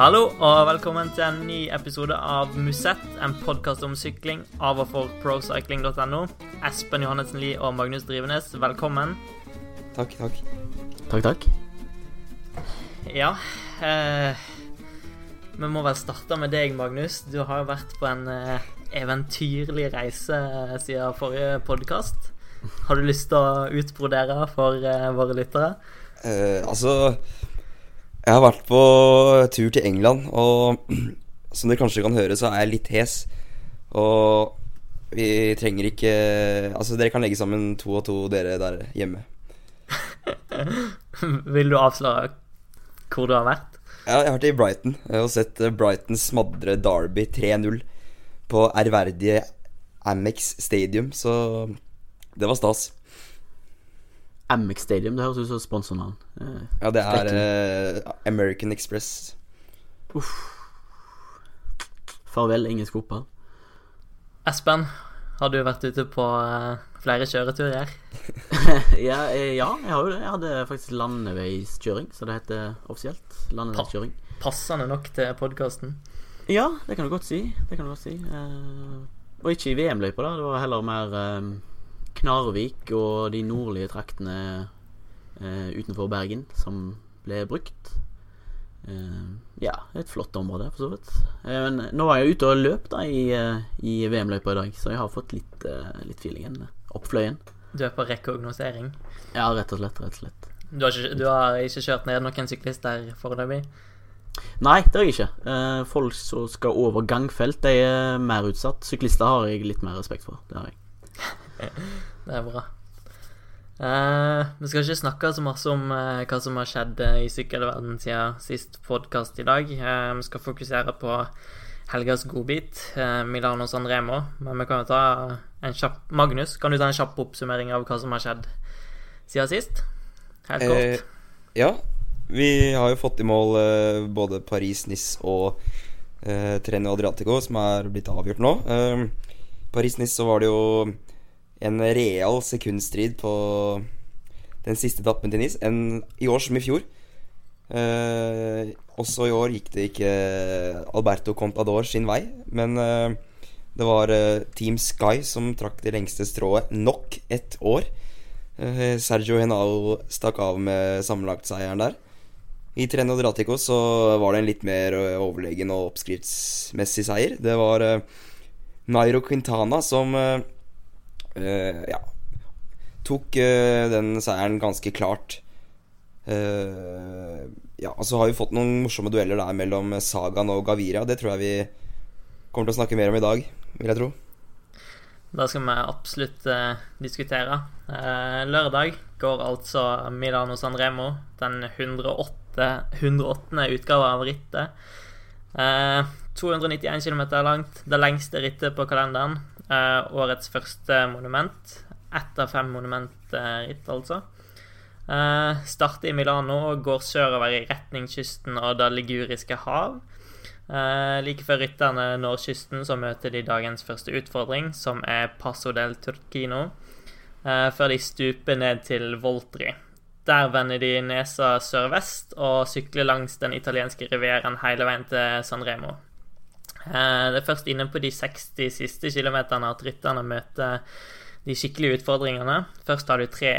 Hallo og velkommen til en ny episode av Musett, en podkast om sykling av og for procycling.no. Espen Johannessen Lie og Magnus Drivenes, velkommen. Takk, takk. Takk, takk. Ja eh, Vi må vel starte med deg, Magnus. Du har jo vært på en eh, eventyrlig reise siden forrige podkast. Har du lyst til å utbrodere for eh, våre lyttere? Eh, altså Jeg har vært på tur til England, og som dere kanskje kan høre, så er jeg litt hes. Og vi trenger ikke Altså, dere kan legge sammen to og to, dere der hjemme. Vil du avsløre hvor du har vært? Ja, jeg har vært i Brighton og sett eh, Brighton smadre Derby 3-0 på ærverdige Amex Stadium, så det var stas. Amex Stadium, det høres ut som sponsornavn. Eh, Ja, det er eh, American Express. farvel, engelsk fotball. Espen, har du vært ute på eh, flere kjøreturer? ja, eh, ja, jeg har jo det. Jeg hadde faktisk landeveiskjøring, så det heter offisielt. Landeveiskjøring. Passende nok til podkasten. Ja, det kan du godt si. Det kan du godt si. Eh, og ikke i VM-løypa, da. Det var heller mer Knarvik og de nordlige traktene eh, utenfor Bergen som ble brukt. Eh, ja, et flott område, for så vidt. Eh, men nå var jeg ute og løp da i, eh, i VM-løypa i dag, så jeg har fått litt, eh, litt feelingen Oppfløyen. Du er på rekognosering. Ja, rett og slett. Rett og slett. Du har ikke, du har ikke kjørt ned noen syklister foreløpig? Nei, det har jeg ikke. Eh, folk som skal over gangfelt, de er mer utsatt. Syklister har jeg litt mer respekt for. Det har jeg. Det er bra. Uh, vi skal ikke snakke så masse om uh, hva som har skjedd eh, i sykkelverden siden sist podkast i dag. Vi skal fokusere på helgas godbit, Milano San Remo. Men vi kan jo ta en kjapp Magnus, kan du ta en kjapp oppsummering av hva som har skjedd siden sist? Helt kort. Ja, vi har jo fått i mål både Paris-Nice og eh, Treno Adriatico, som er blitt avgjort nå. Paris-Nice så var det jo en real sekundstrid på den siste etappen til NIS. En, I år som i fjor. Eh, også i år gikk det ikke Alberto Contador sin vei, men eh, det var eh, Team Sky som trakk det lengste strået nok ett år. Eh, Sergio Henao stakk av med sammenlagtseieren der. I Treno Dratico så var det en litt mer ø, overlegen og oppskriftsmessig seier. Det var eh, Nairo Quintana som eh, eh, ja, tok eh, den seieren ganske klart. Eh, ja, og så har vi fått noen morsomme dueller der mellom Sagaen og Gavira. Det tror jeg vi kommer til å snakke mer om i dag, vil jeg tro. Da skal vi absolutt eh, diskutere. Eh, lørdag går altså Milano San Remo, den 108. 108. utgave av rittet. Eh, 291 km langt, det lengste rittet på kalenderen. Eh, årets første monument. Ett av fem monumentritt, altså. Eh, starter i Milano og går sørover i retning kysten og det liguriske hav. Eh, like før rytterne når kysten, så møter de dagens første utfordring, som er Passo del Turquino, før de stuper ned til Voltri. Der vender de nesa sørvest og sykler langs den italienske rivieraen hele veien til San Remo. Eh, det er først inne på de 60 siste kilometerne at rytterne møter de skikkelige utfordringene. Først har du tre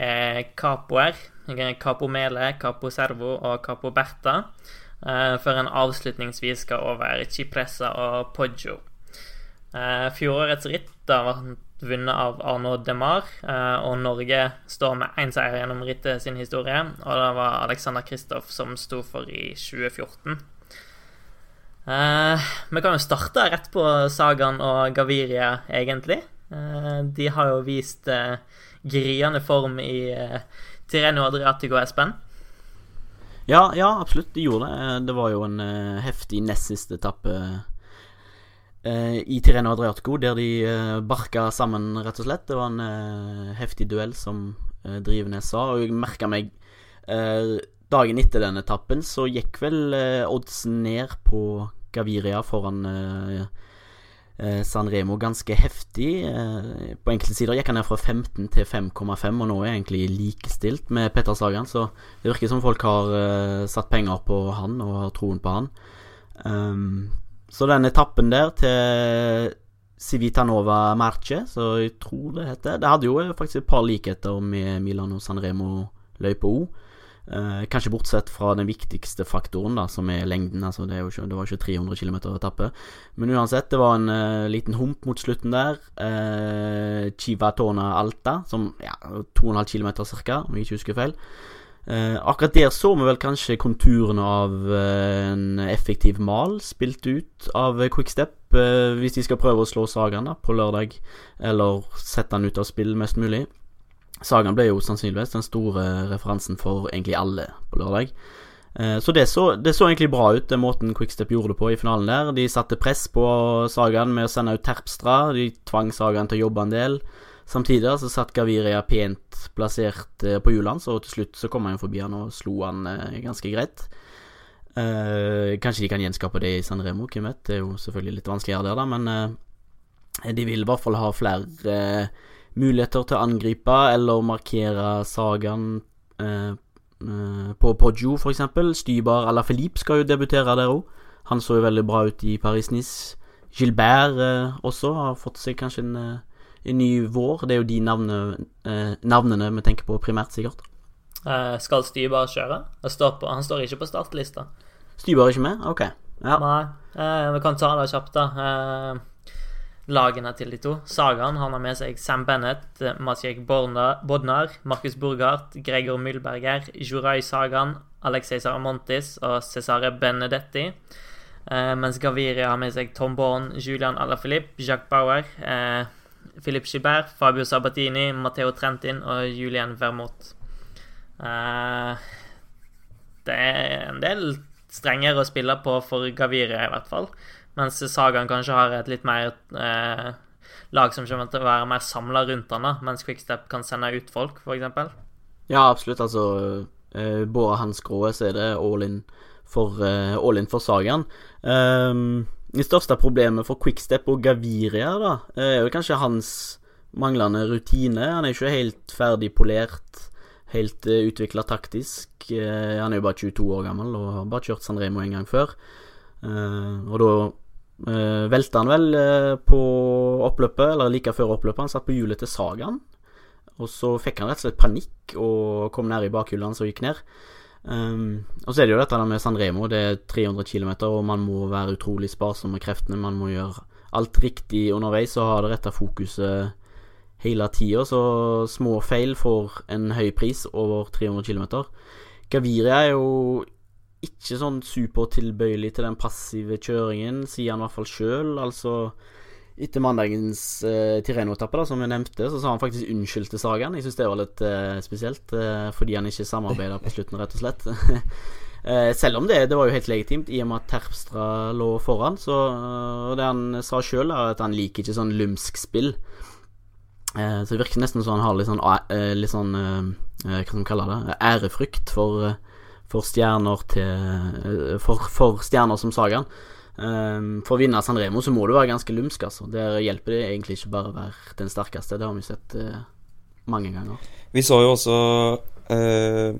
capoer. Capo Mele, Capo Servo og Capo Berta. eh, før en avslutningsvis skal over Cipressa og Poggio. Eh, fjorårets ritt var vunnet av Arnaud Demar, eh, og Norge står med én seier gjennom rittet sin historie. Og det var Alexander Kristoff som sto for i 2014. Eh, vi kan jo starte rett på Sagaen og Gaviria, egentlig. Eh, de har jo vist eh, gryende form i eh, Tireno Adriatico Espen. Ja, ja, absolutt. De gjorde det. Det var jo en heftig nest siste etappe i Tireno Adriatico, der de barka sammen, rett og slett. Det var en heftig duell, som Drivenes sa. Og jeg merka meg Dagen etter den etappen så gikk vel eh, oddsen ned på Gaviria foran eh, eh, San Remo ganske heftig. På enkelte sider gikk han ned fra 15 til 5,5, og nå er jeg egentlig likestilt med Petter Sagan. Så det virker som folk har eh, satt penger på han og har troen på han. Um, så den etappen der til Civitanova Merce, så jeg tror det heter Det hadde jo faktisk et par likheter med Milano Sanremo-løypa òg. Eh, kanskje bortsett fra den viktigste faktoren, da, som er lengden. Altså det, er ikke, det var ikke 300 km å. Men uansett, det var en uh, liten hump mot slutten der. Eh, Chivatona Alta, som ja, 2,5 km ca., om jeg ikke husker feil. Uh, akkurat der så vi vel kanskje konturene av uh, en effektiv mal spilt ut av Quickstep, uh, hvis de skal prøve å slå Sagan på lørdag, eller sette han ut av spill mest mulig. Sagan ble jo sannsynligvis den store referansen for egentlig alle på lørdag. Så det, så det, så egentlig bra ut, den måten Quickstep gjorde det på i finalen der. De satte press på Sagan med å sende ut Terpstra. De tvang Sagan til å jobbe en del. Samtidig så satt Gaviria pent plassert på på hjulene, så til slutt så kom han forbi han og slo han eh, ganske greit. Eh, kanskje de kan gjenskape det i San Remo, hvem vet. Det er jo selvfølgelig litt vanskeligere der, da, men eh, de vil i hvert fall ha flere eh, muligheter til å angripe eller markere sagaen eh, på Poggio, f.eks. Stybar à la Philippe skal jo debutere der òg. Han så jo veldig bra ut i Paris-Nice. Gilbert også har fått seg kanskje en en ny vår. Det er jo de navnene, eh, navnene vi tenker på primært, sikkert. Eh, skal Stybar kjøre? Står på, han står ikke på startlista. Stybar er ikke med? Ok. Ja. Nei, eh, vi kan ta det kjapt, da. Lagene til de to. Sagan han har med seg Sam Bennett, Maciek Bodnar, Markus Burghardt, Gregor Mühlberger, Jurai Sagan, Alexei Saramontis og Cesare Benedetti. Eh, mens Gaviria har med seg Tom Born, Julian Alaphilippe, Jacques Bauer. Eh, Philip Gilbert, Fabio Sabatini, Matteo Trentin og Julian Vermont. Eh, det er en del strengere å spille på for Gaviria, i hvert fall. Mens Sagaen kanskje har et litt mer eh, lag som kommer til å være mer samla rundt han, da, mens Quickstep kan sende ut folk, f.eks. Ja, absolutt. Altså, eh, både hans gråe, så er det all in for, eh, all in for Sagaen. Um, det største problemet for Quickstep og Gaviria da, er jo kanskje hans manglende rutine. Han er ikke helt ferdig polert, helt uh, eh, utvikla taktisk. Uh, han er jo bare 22 år gammel og har bare kjørt San Remo en gang før. Og da uh, velta han vel på oppløpet, eller like før oppløpet. Han satt på hjulet til Sagaen, og så fikk han rett og slett panikk og kom ned i bakhjulet hans og gikk ned. Um, og så er det jo dette med San Remo. Det er 300 km, og man må være utrolig sparsom med kreftene. Man må gjøre alt riktig underveis og ha det rette fokuset hele tida. Så små feil får en høy pris over 300 km. Gaviria er jo ikke sånn supertilbøyelig til den passive kjøringen, sier han i hvert fall sjøl. Altså etter mandagens uh, Tireno-etappe, som jeg nevnte, så sa han faktisk unnskyld til Sagan. Jeg syns det var litt uh, spesielt, uh, fordi han ikke samarbeida på slutten, rett og slett. uh, selv om det, det var jo helt legitimt, i og med at Terpstra lå foran. Så det han sa sjøl, er at han liker ikke sånn lumsk spill. så det virker nesten som han har litt sånn, litt sånn hva skal man kalle det, ærefrykt for, for stjerner til for, for stjerner som Sagaen. Um, for å vinne San Remo så må du være ganske lumsk, altså. Der hjelper det egentlig ikke bare å være den sterkeste. Det har vi sett uh, mange ganger. Vi så jo også uh,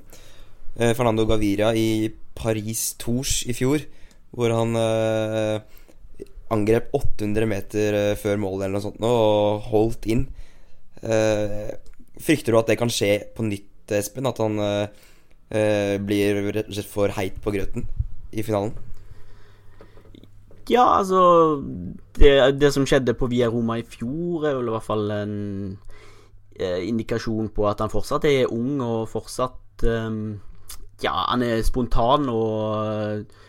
Fernando Gaviria i Paris Tours i fjor, hvor han uh, angrep 800 meter før målet eller noe sånt og holdt inn. frykter du at det kan skje på nytt, Espen? At han blir rett og slett for heit på grøten i finalen? Ja, altså det, det, som skjedde på Via Roma i fjor, er vel i hvert fall en eh, indikasjon på at han fortsatt er ung og fortsatt eh, Ja, han er spontan og eh,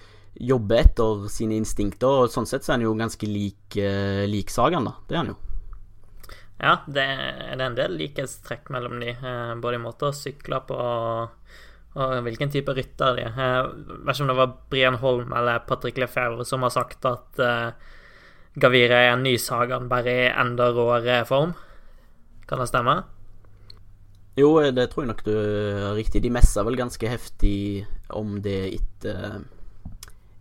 jobber etter sine instinkter. Og sånn sett så er han jo ganske lik, eh, lik Sagan, da. Det er han jo. Ja, det er en del likhetstrekk mellom de, eh, både i måte å sykle på og og hvilken type rytter de er. Jeg vet ikke om det var Brian Holm eller Patrick Lefebvre som har sagt at uh, Gavire er en ny Sagan, bare i enda råere form. Kan det stemme? Jo, det tror jeg nok du er riktig. De messa vel ganske heftig om det etter,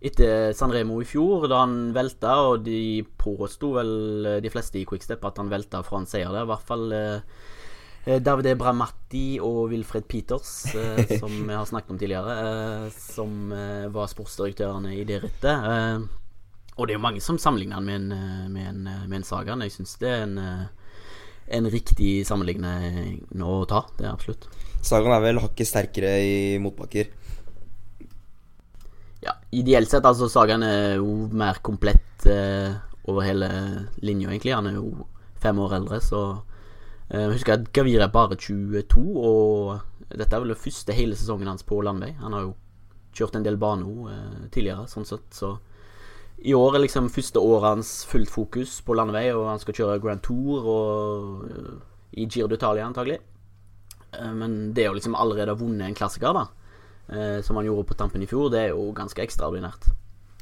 etter San Remo i fjor, da han velta, og de påsto vel, de fleste i Quickstep, at han velta fra en seier der. I hvert fall Eh, Davide Bramatti og Wilfred Peters, eh, som vi har snakket om tidligere, eh, som eh, var sportsdirektørene i det rittet. Eh, og det er jo mange som sammenligner han med en, eh, med en, eh, med en Sagaen. Jeg syns det er en, eh, en riktig sammenligning å ta. Det er absolutt. Sagaen er vel hakket sterkere i motbakker. Ja, ideelt sett, altså Sagaen er jo mer komplett eh, over hele linja, egentlig. Han er jo fem år eldre, så eh, Jeg husker at Gavir er bare 22, og dette er vel den første hele sesongen hans på landvei. Han har jo kjørt en del bane eh, tidligere, sånn sett, så i år er liksom første året hans fullt fokus på landevei, og han skal kjøre Grand Tour og eh, i Giro d'Italia, antagelig. Eh, men det å liksom allerede ha vunnet en klassiker, da, eh, som han gjorde på tampen i fjor, det er jo ganske ekstraordinært.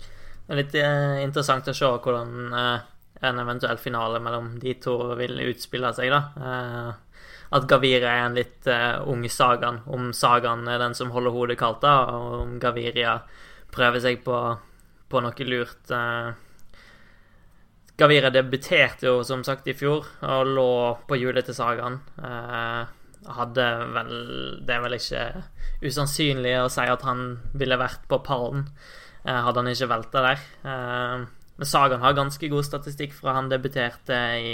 Det er litt eh, interessant å se hvordan eh, en eventuell finale mellom de to vil utspille seg, da. Eh, at Gaviria er en litt eh, ung Sagan. Om Sagan er den som holder hodet kaldt, da, og om Gaviria prøver seg på, på noe lurt. Gavira Gaviria debuterte jo som sagt i fjor og lå på hjulet til Sagan. Eh, hadde vel Det er vel ikke usannsynlig å si at han ville vært på pallen eh, hadde han ikke velta der. Eh, men Sagan har ganske god statistikk fra han debuterte i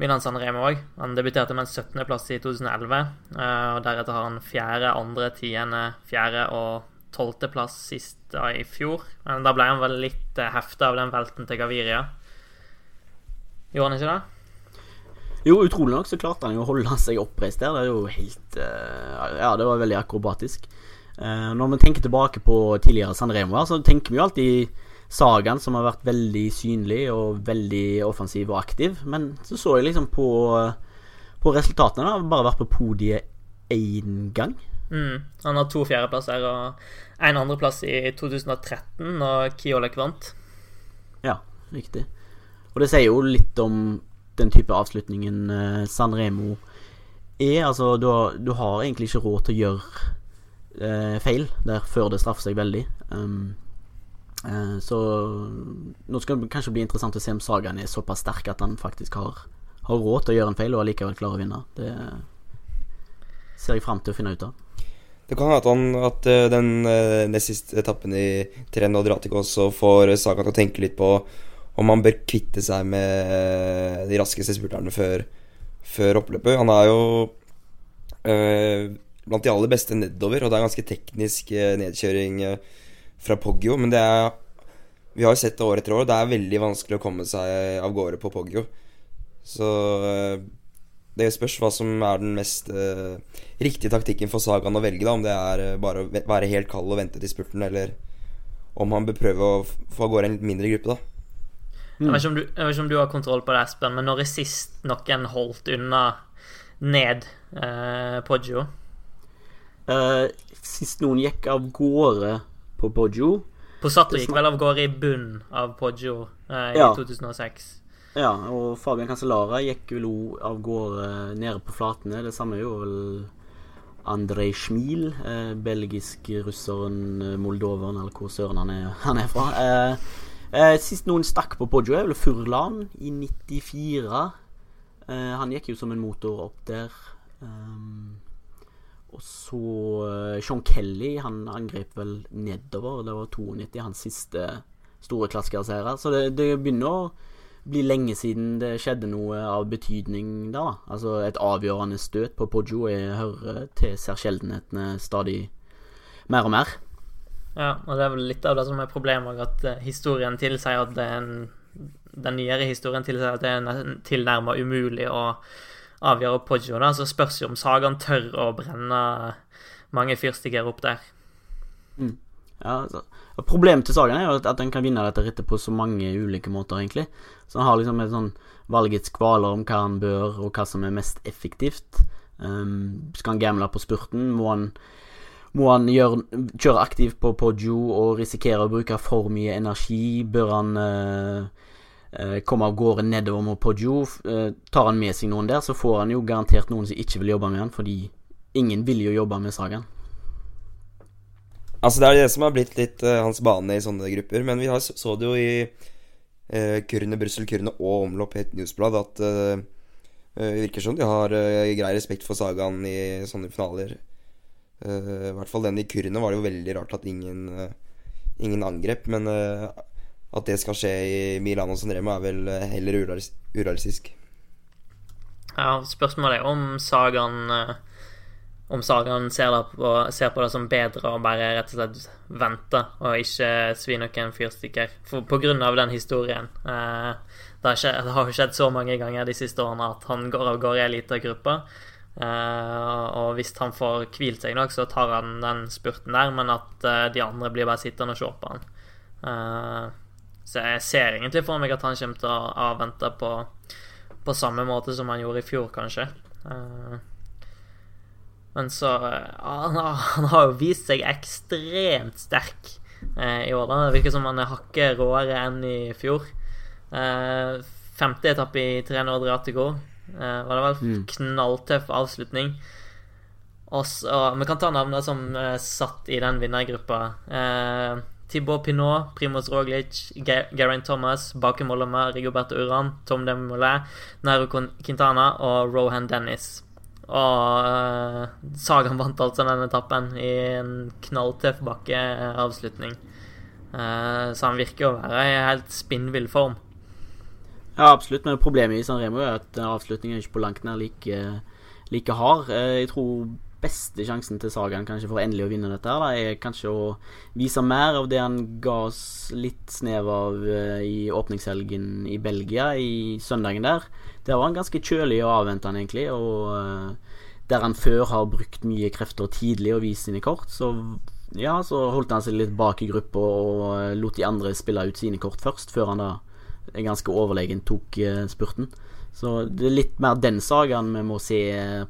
Milan San Remo òg. Han debuterte med en 17.-plass i 2011, eh, og deretter har han fjerde, andre, tiende, fjerde og tolvteplass sist da i fjor. Men da ble han vel litt eh, hefta av den velten til Gaviria. Gjorde han ikke det? Jo, utrolig nok så klarte han jo å holde seg oppreist der. Det er jo helt eh, Ja, det var veldig akrobatisk. Eh, når vi tenker tilbake på tidligere San Remo, så tenker vi jo alltid Sagaen, som har vært veldig synlig og veldig offensiv og aktiv. Men så så jeg liksom på, på resultatene. da, Bare vært på podiet én gang. Mm. Han har to fjerdeplasser og en andreplass i 2013, når Kiolek vant. Ja, riktig. Og det sier jo litt om den type avslutningen Sanremo San Remo er. Altså, du har, du har egentlig ikke råd til å gjøre eh, feil der før det straffer seg veldig. Um, eh, så nå skal det kanskje bli interessant å se om Sagaen er såpass sterk at han faktisk har, har råd til å gjøre en feil og allikevel klarer å vinne. Det ser jeg fram til å finne ut av. Det kan hende at, at eh, den uh, nest siste etappen i Treno Adriatico også får Sagan til å tenke litt på om han bør kvitte seg med eh, de raskeste spurterne før, før oppløpet. Han er jo øh, blant de aller beste nedover, og det er ganske teknisk nedkjøring. nedkjøring fra Poggio. Men det er Vi har jo sett det år etter år, det er veldig vanskelig å komme seg av gårde på Poggio. Så det spørs hva som er den mest uh, riktige taktikken for Sagaen å velge. da Om det er uh, bare å være helt kald og vente til spurten, eller om han bør prøve å få av gårde en litt mindre gruppe. da jeg, vet du, jeg, vet ikke om du, har kontroll på det, Espen, men når er sist noen holdt unna ned eh, Poggio? sist noen gikk av gårde på Poggio Posato gikk vel av gårde i bunnen av Poggio i Ja. 2006. Ja, og Fabian Cancellara gikk vel òg av gårde nede på flatene. Det samme gjorde vel Andrej Schmil, eh, belgisk-russeren, eh, moldoveren, eller hvor søren han er, han er fra. Eh, eh, sist noen stakk på Poggio, er vel Furlan i 94. Eh, han gikk jo som en motor opp der. Um, og så eh, Sean Kelly, han angrep vel nedover. Det var 92, hans siste store klassikerseier. Så det, det begynner å bli lenge siden det skjedde noe av betydning der, da. Altså et avgjørende støt på Poggio jeg hører til ser sjeldenhetene stadig mer og mer. Ja, og det er vel litt av det som er problemet, at eh, historien tilsier at det er en Den nyere historien tilsier at det er tilnærma umulig å avgjøre Poggio, da. Så spørs jo om Sagan tør å brenne mange fyrstikker opp der. Mm. Ja, altså. Problemet til Sagan er jo at han kan vinne dette rittet på så mange ulike måter, egentlig. Så han har liksom et sånn valgets kvaler om hva han bør, og hva som er mest effektivt. Um, skal han gamble på spurten? Må han, må han gjøre, kjøre aktivt på Poggio og risikere å bruke for mye energi? Bør han uh, komme av gårde nedover mot Poggio? Uh, tar han med seg noen der, så får han jo garantert noen som ikke vil jobbe med han, fordi ingen vil jo jobbe med Sagan. Altså Det er det som har blitt litt uh, hans bane i sånne grupper. Men vi har, så det jo i uh, Kurne, Brussel, Kurne og omlopp i et newsblad at uh, det virker som de har uh, grei respekt for sagaen i sånne finaler. I hvert fall den i Kyrne var det jo veldig rart at ingen, ingen angrep. Men at det skal skje i Milano og Remo, er vel heller urealistisk. Ja, spørsmålet er om sagaen om Sagaen ser, ser på det som bedre å bare rett og slett vente og ikke svi noen fyrstikker. For på grunn av den historien. Eh, det, har skjedd, det har skjedd så mange ganger de siste årene at han går av gårde i ei lita gruppe. Eh, og hvis han får hvilt seg nok, så tar han den spurten der, men at eh, de andre blir bare sittende og se på han. Eh, så jeg ser egentlig for meg at han kommer til å avvente på, på samme måte som han gjorde i fjor, kanskje. Uh, men så han har, han har, jo vist seg ekstremt sterk eh, i år. Det virker som han er hakket råere enn i fjor. Eh, femte etappe i Treno Adriatico. Eh, var det vel mm. knalltøff avslutning. Og så, Vi kan ta navnet som eh, satt i den vinnergruppa. Thibaut Pinot, Primoz Roglic, Geraint Thomas, Bake Mollema, Rigoberto Uran, Tom Demolé, Nairo Quintana og Rohan Dennis. Og uh, Sagan vant altså denne etappen i en knalltøff bakkeavslutning. Uh, så han virker å være i helt spinnvill form. Ja, absolutt. Men problemet i San Remo er at avslutningen er ikke på langt nær like, like hard. Uh, jeg tror beste sjansen til Sagaen kanskje for endelig å vinne dette her, da, er kanskje å vise mer av det han ga oss litt snev av i åpningshelgen i Belgia i søndagen der. Der var han ganske kjølig og avventende, egentlig. Og uh, der han før har brukt mye krefter tidlig og vist sine kort, så ja, så holdt han seg litt bak i gruppa og uh, lot de andre spille ut sine kort først, før han da ganske overlegen tok spurten. Så det er litt mer den sagaen vi må se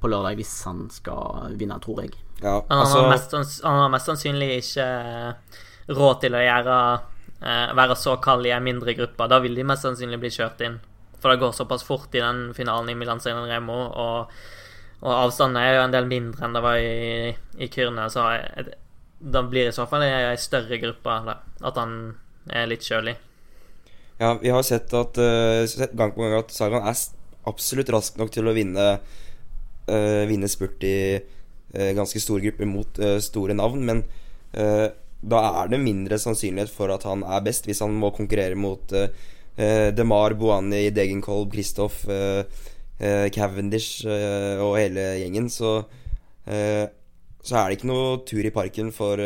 på lørdag hvis han skal vinne, tror jeg. Ja, altså... han, har altså- mest, han, har mest, sannsynlig ikke råd til å gjøre, være så kald i en mindre gruppe. Da vil de mest sannsynlig bli kjørt inn. For det går såpass fort i den finalen i Milan San Remo, og, og avstanden er jo en del mindre enn det var i, i Kyrne, så da blir i så fall ei større gruppe da, at han er litt kjølig. Ja, vi har sett at uh, sett gang på gang at Sagan er absolutt rask nok til å vinne uh, Vinne spurt i uh, ganske store grupper mot store navn, men da er det mindre sannsynlighet for at han er best hvis han må konkurrere mot DeMar, Boani, Degenkolb, Kristoff, Cavendish og hele gjengen, så så er det ikke noe tur i parken for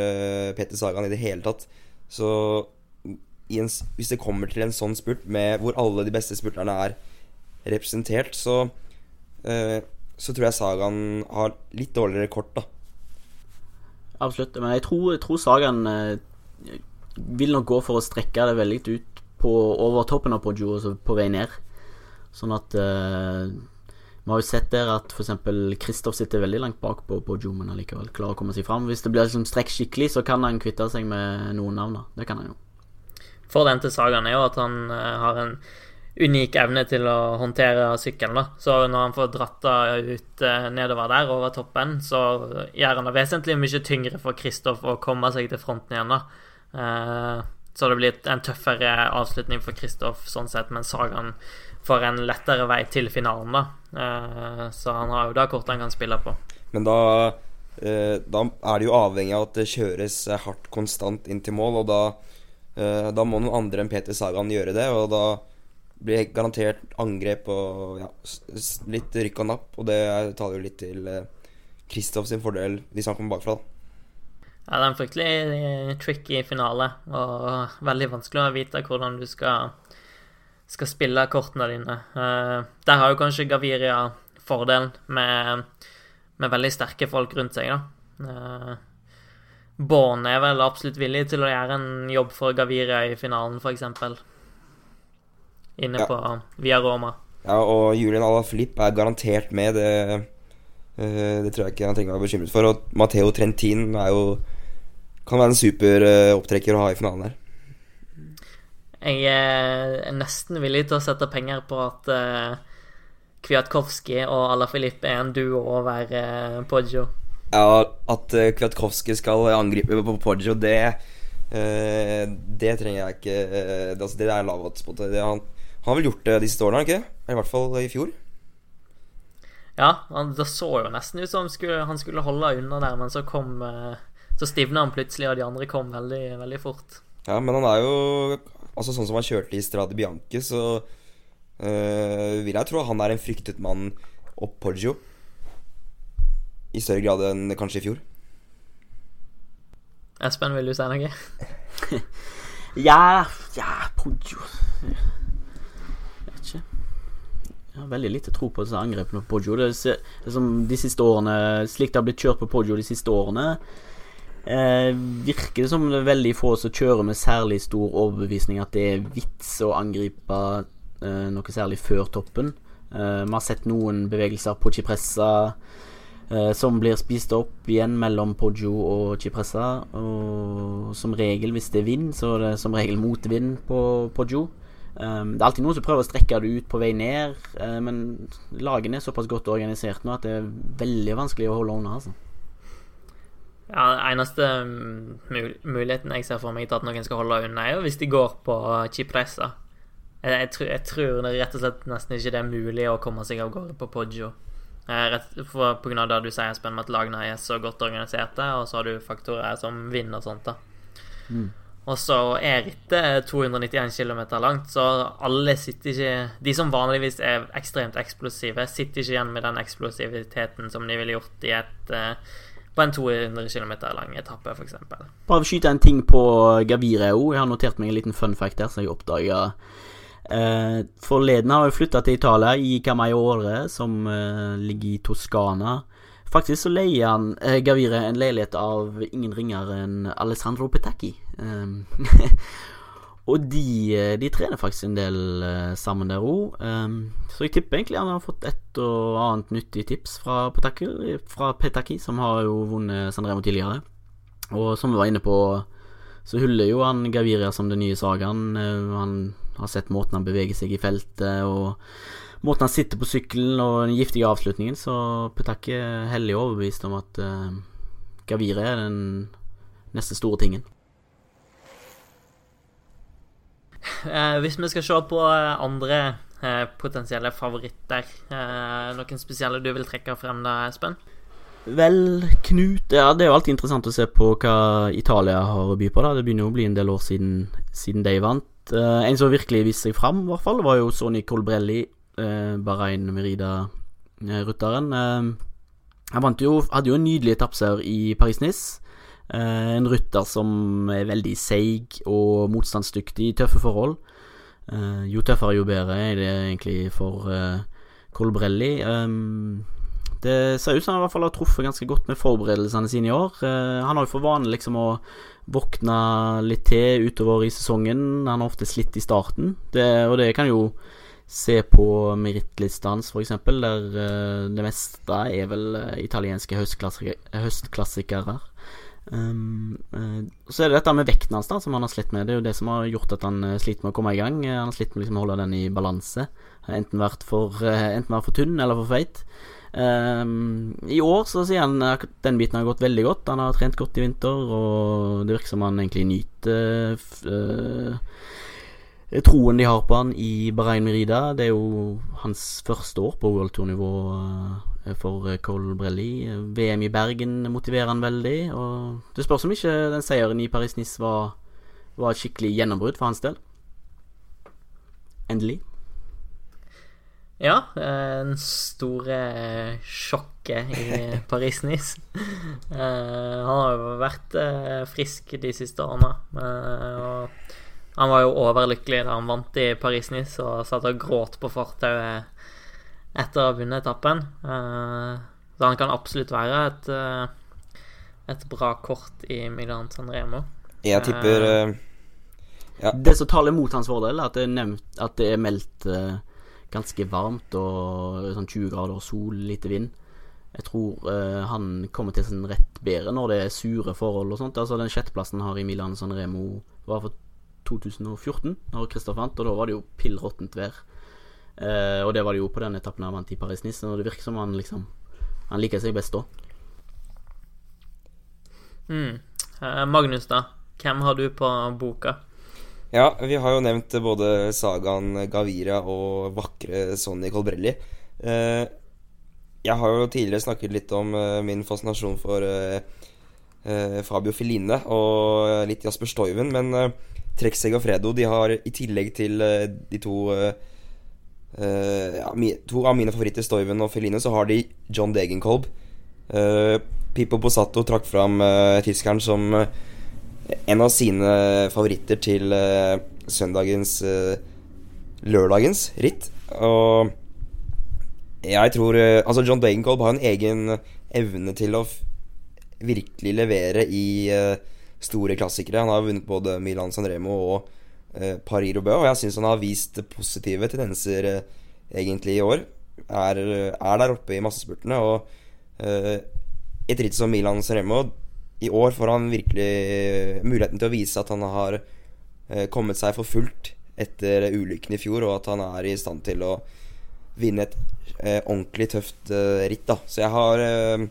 Petter Sagan i det hele tatt. Så en, hvis det kommer til en sånn spurt med, hvor alle de beste spurterne er representert, så, uh, så tror jeg Sagan har litt dårligere kort, da. Absolutt. Men jeg tror, jeg tror Sagan uh, vil nok gå for å strekke det veldig ut på, over toppen av Poggio, altså på vei ned. Sånn at uh, Vi har jo sett der at f.eks. Kristoff sitter veldig langt bak på Poggio, men allikevel klarer å komme seg fram. Hvis det blir liksom strekk skikkelig, så kan han kvitte seg med noen navn. Det kan han jo. Fordelen til Sagaen er jo at han uh, har en unik evne til å håndtere sykkelen. da Så når han får dratt ut uh, nedover der, over toppen, så gjør han det vesentlig mye tyngre for Kristoff å komme seg til fronten igjen. da uh, så det blir en tøffere avslutning for Kristoff sånn sett, men Sagan får en lettere vei til finalen, da. Eh, så han har jo da kortet han kan spille på. Men da, eh, da er det jo avhengig av at det kjøres hardt konstant inn til mål, og da, eh, da må noen andre enn Peter Sagan gjøre det, og da blir garantert angrep og ja, litt rykk og napp, og det taler jo litt til Kristoff sin fordel hvis han kommer bakfra. da ja, det er en fryktelig eh, tricky finale, og veldig vanskelig å vite hvordan du skal, skal spille kortene dine. Der har jo kanskje Gaviria fordelen med, med, veldig sterke folk rundt seg, da. Born er vel absolutt villig til å gjøre en jobb for Gaviria i finalen, f.eks. Inne ja. på Via Roma. Ja, og Julian Alaphilippe er garantert med. Det, uh, det tror jeg ikke han trenger å være bekymret for. Og Matheo Trentin er jo kan være en super uh, opptrekker å ha i finalen her. Jeg er nesten villig til å sette penger på at uh, Kwiatkowski og Alaphilippe er en duo over Poggio. Ja, at uh, Kwiatkowski skal angripe på Poggio, det uh, Det trenger jeg ikke det, altså, det er lav. Han, han har vel gjort det de siste årene, ikke I hvert fall i fjor. Ja, han, det så jo nesten ut som han skulle, han skulle holde unna der, men så kom eh, Så stivna han plutselig, og de andre kom veldig, veldig fort. Ja, men han er jo Altså Sånn som han kjørte i Strade Bianche, så øh, vil jeg tro at han er en fryktet mann opp Poggio. I større grad enn kanskje i fjor. Espen, vil du si noe? Ja, ja Poggio Jeg vet ikke. Jeg har veldig lite tro på disse angrepene på Poggio. Det, det er som de siste årene Slik det har blitt kjørt på Poggio de siste årene, eh, virker det som det er veldig få som kjører med særlig stor overbevisning at det er vits å angripe eh, noe særlig før toppen. Eh, Vi har sett noen bevegelser på Cipressa eh, som blir spist opp igjen mellom Poggio og Cipressa. Og som regel, hvis det er vind, så er det som regel motvind på Poggio. Um, det er alltid noen som prøver å strekke det ut på vei ned, uh, men lagene er såpass godt organisert nå at det er veldig vanskelig å holde unna. Altså. Ja, eneste mm, mul muligheten jeg ser for meg til at noen skal holde unna, er hvis de går på Cipressa. Jeg, jeg, tror, jeg tror det rett og slett nesten ikke det er mulig å komme seg av gårde på Poggio. Eh, rett, for, på grunn av det du sier, Espen, med at lagene er så godt organiserte, og så har du faktorer som vind og sånt. da. Mm. Og så er rittet 291 km langt, så alle sitter ikke De som vanligvis er ekstremt eksplosive, sitter ikke igjen med den eksplosiviteten som de ville gjort i et eh, på en 200 km lang etappe, f.eks. Bare skyte en ting på Gavire òg. Jeg har notert meg en liten fun fact der som jeg oppdaga. Eh, forleden har jeg flytta til Italia, i Camaiore, som eh, ligger i Toskana. Faktisk så leier han eh, Gaviria en leilighet av ingen ringere enn Alessandro Petacchi. Um, og de, eh, de trener faktisk en del eh, sammen der òg. Um, så jeg tipper egentlig han har fått et og annet nyttig tips fra Petacchi, fra Petacchi som har jo vunnet Sandremo tidligere. Og som vi var inne på, så hyller jo han Gaviria som den nye sagaen. Eh, Han har sett måten han beveger seg i feltet, og måten han sitter på sykkelen, og den giftige avslutningen. Så Petacchi er hellig overbevist om at uh, Gavire er den neste store tingen. Eh, hvis vi skal se på eh, andre eh, potensielle favoritter, eh, noen spesielle du vil trekke frem da, Espen? Vel, Knut Ja, det er jo alltid interessant å se på hva Italia har å by på. da Det begynner jo å bli en del år siden, siden de vant. Eh, en som virkelig viste seg fram, i hvert fall, var jo Sonny Colbrelli, uh, Bahrain Merida-rutteren. Uh, han jo, hadde jo en nydelig etappeseier i Paris-Nice. Eh, en rytter som er veldig seig og motstandsdyktig i tøffe forhold. Eh, jo tøffere, jo bedre er det egentlig for uh, Colbrelli. Um, det ser ut som han i hvert fall har truffet ganske godt med forberedelsene sine i år. Eh, han har jo for vane liksom å våkne litt til utover i sesongen. Han har ofte slitt i starten, det, og det kan jo se på merittlista hans, f.eks., der uh, det meste er vel eh, italienske høstklassikere. høstklassikere. Um, uh, så er det dette med vekten hans da som han har slitt med. Det er jo det som har gjort at han sliter med å komme i gang. Han har slitt med liksom å holde den i balanse. Enten vært for, uh, enten vært for tynn eller for feit. Um, I år så sier han at den biten har gått veldig godt. Han har trent godt i vinter, og det virker som han egentlig nyter eh, troen de har på han i Bahrain Merida. Det er jo hans første år på World Tour-nivå eh, for Cole Brelli. VM i Bergen motiverer han veldig, og det spørs om ikke den seieren i Paris-Nice var, var et skikkelig gjennombrudd for hans del. Endelig. Ja, den store eh, sjokket i Paris-Nice. Eh, han har jo vært eh, frisk de siste årene. og han var jo overlykkelig da han vant i Paris-Nice og satt og gråt på fortauet etter å ha vunnet etappen. Eh, så han kan absolutt være et, et bra kort i Milan San Remo. Jeg tipper ja. Det som taler mot hans fordel, er at det er, nevnt, at det er meldt ganske varmt og sånn 20 grader og sol, lite vind. Jeg tror eh, han kommer til sin rett bedre når det er sure forhold og sånt. Altså Den sjetteplassen har i Milan San Remo var for 2014, når Christoph vant, og da var det jo pill råttent vær. Eh, og det var det jo på den etappen han vant i Paris-Nice, og det virker som han liksom Han liker seg best da. Mm. Magnus, da? Hvem har du på boka? Ja, vi har jo nevnt både sagaen Gavira og vakre Sonny Colbrelli. Eh, jeg har jo tidligere snakket litt om uh, min fascinasjon for Fabio Feline og litt Jasper Stoiven, men Trekseg og Fredo de har i tillegg til de to ja, To av mine favoritter, Stoiven og Feline, så har de John Degenkolb. Pippo Posato trakk fram tyskeren som en av sine favoritter til søndagens Lørdagens ritt. Og jeg tror uh, Altså, John Dagenkolb har en egen evne til å virkelig levere i uh, store klassikere. Han har vunnet både Milan San Remo og uh, Paris Roubais, og jeg syns han har vist positive tendenser uh, egentlig i år. Er, er der oppe i massespurtene, og et ritt som Milan San Remo I år får han virkelig muligheten til å vise at han har kommet seg for fullt etter ulykken i fjor, og at han er i stand til å vinne et eh, ordentlig tøft eh, ritt. da Så jeg har eh,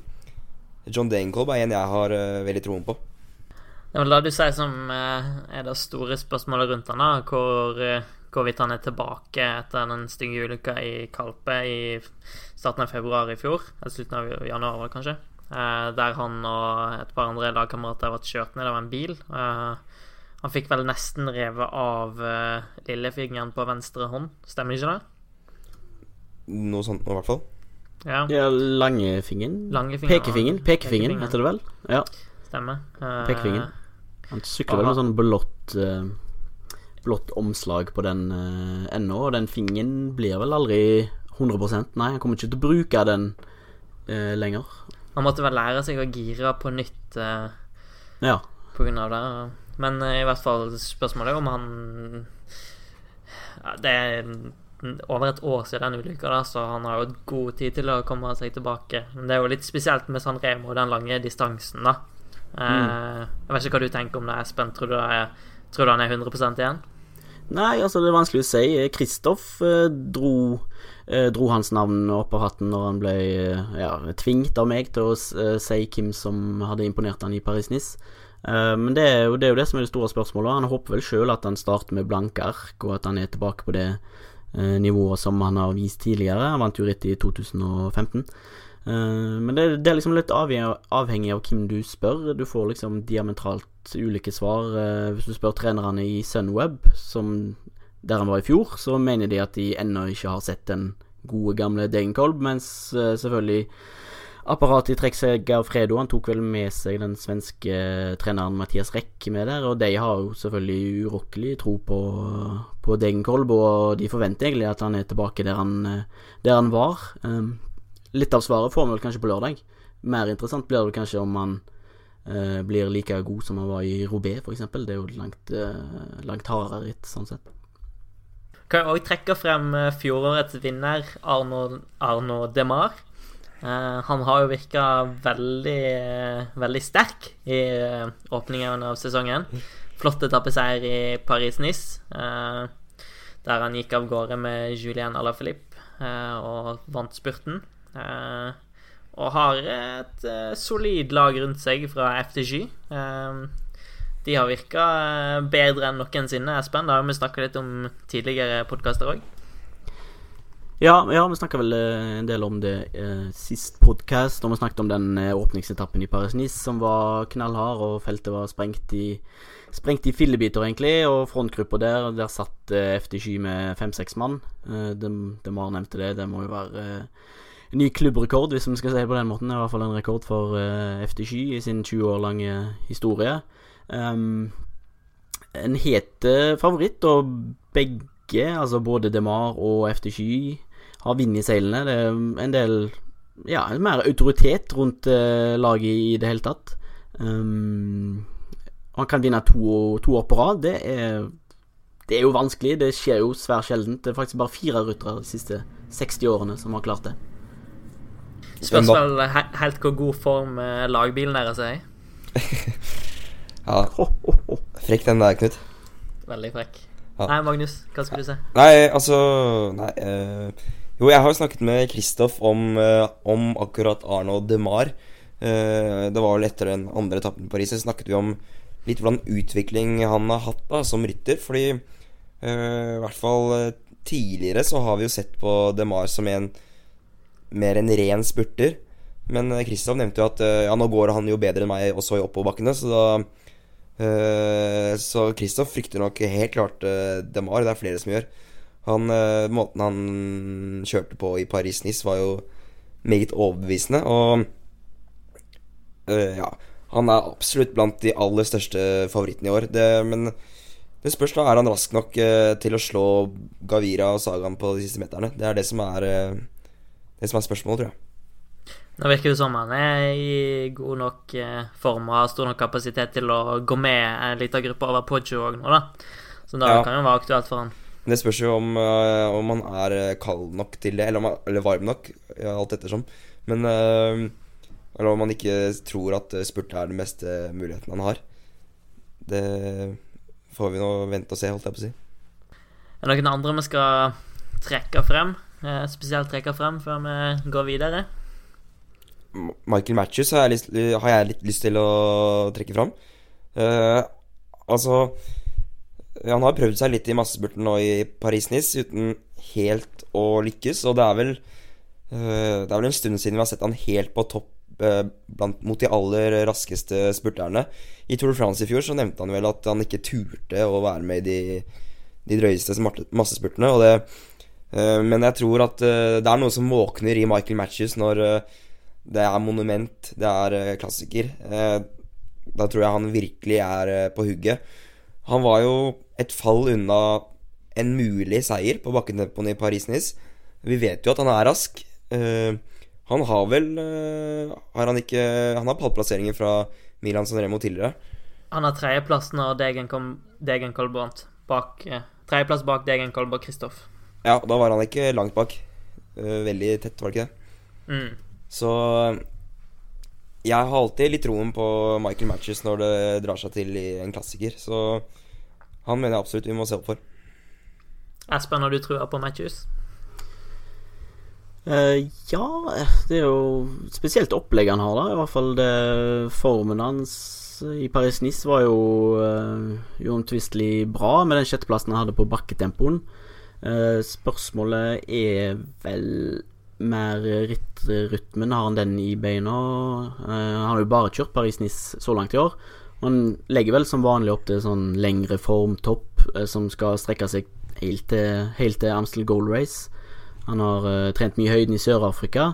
John Dancolb er en jeg har eh, veldig troen på. Det er vel du sier som eh, er det store spørsmålet rundt han da Hvor, eh, hvorvidt han er tilbake etter den stygge ulykka i Kalpe i starten av februar i fjor. Eller slutten av januar, kanskje. Der han og et par andre lagkamerater har vært kjørt ned av en bil. han fikk vel nesten revet av lillefingeren på venstre hånd, stemmer ikke det? Noe sånt i hvert fall. Ja. ja langefingeren? Langefingeren Pekefingeren, pekefingeren heter det vel? Ja. Stemmer. Pekefingeren. Han sykler vel med sånn blått Blått omslag på den uh, ennå, og den fingeren blir vel aldri 100% Nei, han kommer ikke til å bruke den uh, lenger. Han måtte vel lære seg å gire på nytt uh, ja. på grunn av det. Men i hvert fall spørsmålet er om han ja, Det er over et år siden den ulykka, så han har jo god tid til å komme seg tilbake. Men det er jo litt spesielt med San Remo og den lange distansen, da. Uh, mm. Jeg vet ikke hva du tenker om det, Espen. Tror du, er, tror du han er 100% igjen? Nei, altså, det er vanskelig å si. Kristoff eh, dro, dro, hans navn opp av hatten når han ble eh, ja, tvingt av meg til å eh, si hvem som hadde imponert han i Paris-Nice. Eh, men det er, jo, det er, jo, det som er det store spørsmålet. Han håper vel sjøl at han starter med blanke ark, og at han er tilbake på det Eh, nivået som han har vist tidligere. Han vant jo ritt i 2015. Eh, men det, det, er liksom litt avhengig av hvem du spør. Du får liksom diametralt ulike svar. Eh, hvis du spør trenerne i Sunweb, som der han var i fjor, så mener de at de ennå ikke har sett den gode, gamle Degenkolb, mens selvfølgelig apparatet i trekk av Fredo. Han tok vel med seg den svenske treneren Mathias Reck med der, og de har jo selvfølgelig urokkelig tro på, på Degenkolb, og de forventer egentlig at han er tilbake der han, der han var. Um, litt av svaret får vi vel kanskje på lørdag. Mer interessant blir det kanskje om han blir like god som han var i Robé, f.eks. Det er jo langt, langt hardere ritt, sånn sett. Kan jeg òg trekke frem eh, fjorårets vinner, Arno, Arno Demar. Uh, han har jo virka veldig, veldig sterk i uh, åpningen av sesongen. Flott etappeseier i Paris-Nice, uh, der han gikk av gårde med Julien Alaphilippe og vant spurten. og har et solid lag rundt seg fra FTG. De har virka bedre enn noensinne, Espen. Det har vi snakka litt om tidligere podkaster òg. Ja, ja vi snakka vel eh, en del om det eh, sist podkast. Og vi snakket om den eh, åpningsetappen i Paris-Nice som var knallhard, og feltet var sprengt i, sprengt i fillebiter, egentlig. Og frontgruppa der, der satt eh, FT7 med fem-seks mann. Eh, de, de nevnte det. Det må jo være eh, en ny klubbrekord, hvis vi skal si det på den måten. Det er i hvert fall en rekord for eh, FT7 i sin 20 år lange historie. Um, en het favoritt, og begge, altså både Demar og FT7 har vind i seilene. Det er en del ja, mer autoritet rundt uh, laget i det hele tatt. Um, han kan vinne to, to år på rad. Det er, det er jo vanskelig. Det skjer jo svært sjeldent. Det er faktisk bare fire ryttere de siste 60 årene som har klart det. Spørs vel helt hvor god form eh, lagbilen deres er i. ja. Frekk den der, Knut. Veldig frekk. Ja. Nei, Magnus, hva skulle du si? Nei, altså Nei. Uh, jo, jeg har jo snakket med Kristoff om, uh, om, akkurat Arno Demar. Uh, det var vel etter den andre etappen i Paris. Så snakket vi om litt hvordan utvikling han har hatt da, som rytter. Fordi uh, i hvert fall tidligere så har vi jo sett på Demar som en mer en ren spurter. Men Kristoff nevnte jo at ja, nå går han jo bedre enn meg også i oppoverbakkene, så da uh, Så Kristoff frykter nok helt klart uh, Demar. Det er flere som gjør. Han, uh, måten han kjørte på i Paris-Nice, var jo meget overbevisende. Og ja, han er absolutt blant de aller største favorittene i år. Det, men det spørs da er han rask nok til å slå Gavira og Sagan på de siste meterne. Det er det som er, det som er spørsmålet, tror jeg. Nå virker det som han er i god nok form og har stor nok kapasitet til å gå med en liten gruppe over Poggio òg nå, da. Så da ja. kan jo være aktuelt for han. Det spørs jo om, uh, om han er eh, kald nok til det, eller, han, eller varm nok, alt ettersom. Men Eller om han ikke tror at spurt er den beste muligheten han har. Det får vi nå vente og se, holdt jeg på å si. Er det noen andre vi skal trekke frem? Spesielt trekke frem før vi går videre? Michael Matches har jeg, lyst, har jeg litt lyst til å trekke fram. Uh, altså han har prøvd seg litt i massespurten nå i Paris-Nice uten helt å lykkes. Og det er vel uh, Det er vel en stund siden vi har sett han helt på topp uh, blant, mot de aller raskeste spurterne. I Tour de France i fjor så nevnte han vel at han ikke turte å være med i de, de drøyeste massespurtene. Og det, uh, men jeg tror at det er noe som våkner i Michael Matches når det er monument, det er klassiker. da tror jeg han virkelig er på hugget. Han var jo et fall unna en mulig seier på bakketempoen i Paris-Nice. Vi vet jo at han er rask. Han har vel Har han ikke Han har pallplasseringer fra Milan Sanremo tidligere. Han har tredjeplassen av Degen. Bak, uh, tredjeplass bak Degen og Kristoff. Ja, da var han ikke langt bak. veldig tett, var det ikke det? Mm. Så jeg har alltid litt troen på Michael Matches når det drar seg til i en klassiker. Så han mener jeg absolutt vi må se opp for. Espen, har du trua på Matches? Uh, ja, det er jo spesielt opplegget han har, da. I hvert fall det formen hans i Paris-Nice var jo uh, uomtvistelig bra med den sjetteplassen han hadde på bakketempoen. Uh, spørsmålet er vel mer rytmen Har han den i beina? Uh, han har jo bare kjørt Paris-Nice så langt i år. Han legger vel som vanlig opp til sånn lengre formtopp uh, som skal strekke seg helt til, helt til Amstel Gold Race. Han har uh, trent mye høyden i Sør-Afrika.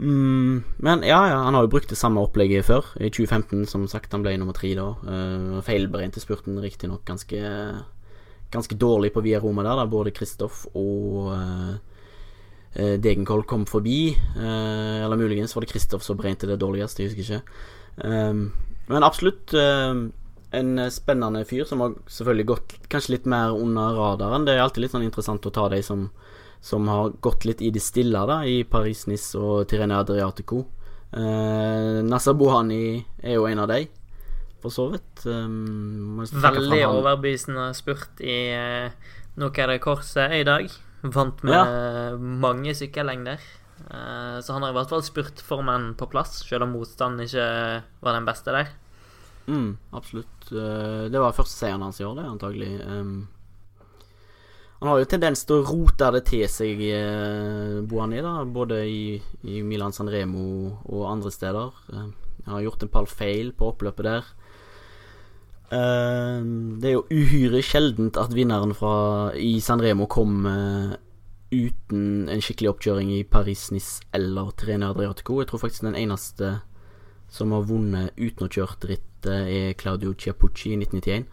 Mm, men ja, ja, han har jo brukt det samme opplegget før. I 2015, som sagt. Han ble nummer tre da. Uh, Feilberegnet spurten riktignok ganske, ganske dårlig på Via Roma der, da både Kristoff og Degenkolb kom forbi. Uh, eller muligens var det Kristoff som brente det dårligst, jeg husker ikke. Um, men absolutt uh, en spennende fyr som har selvfølgelig gått kanskje litt mer under radaren. Det er alltid litt sånn interessant å ta de som, som har gått litt i det stille da, i Paris-Nice og Tirene Adriatico. Eh, Nasser Bohani er jo en av de, for så vidt. Um, Veldig overbevisende spurt i uh, Nokere Korset i dag. Vant med ja. mange sykkellengder. Uh, så han har i hvert fall spurt formen på plass, selv om motstanden ikke var den beste der. Mm, absolutt. Uh, det var første seieren hans i år, det, antagelig. Han har jo tendens til å rote det til seg, uh, Boani, da, både i, i Milan San Remo og andre steder. Han har gjort en par feil på oppløpet der. Uh, det er jo uhyre sjeldent at vinneren fra, i San Remo kom uten en skikkelig oppkjøring i Paris-Nice eller Trene Adriatico. Jeg tror faktisk den eneste som har vunnet uten å kjørt ritt, er Claudio Chiapucci i 1991.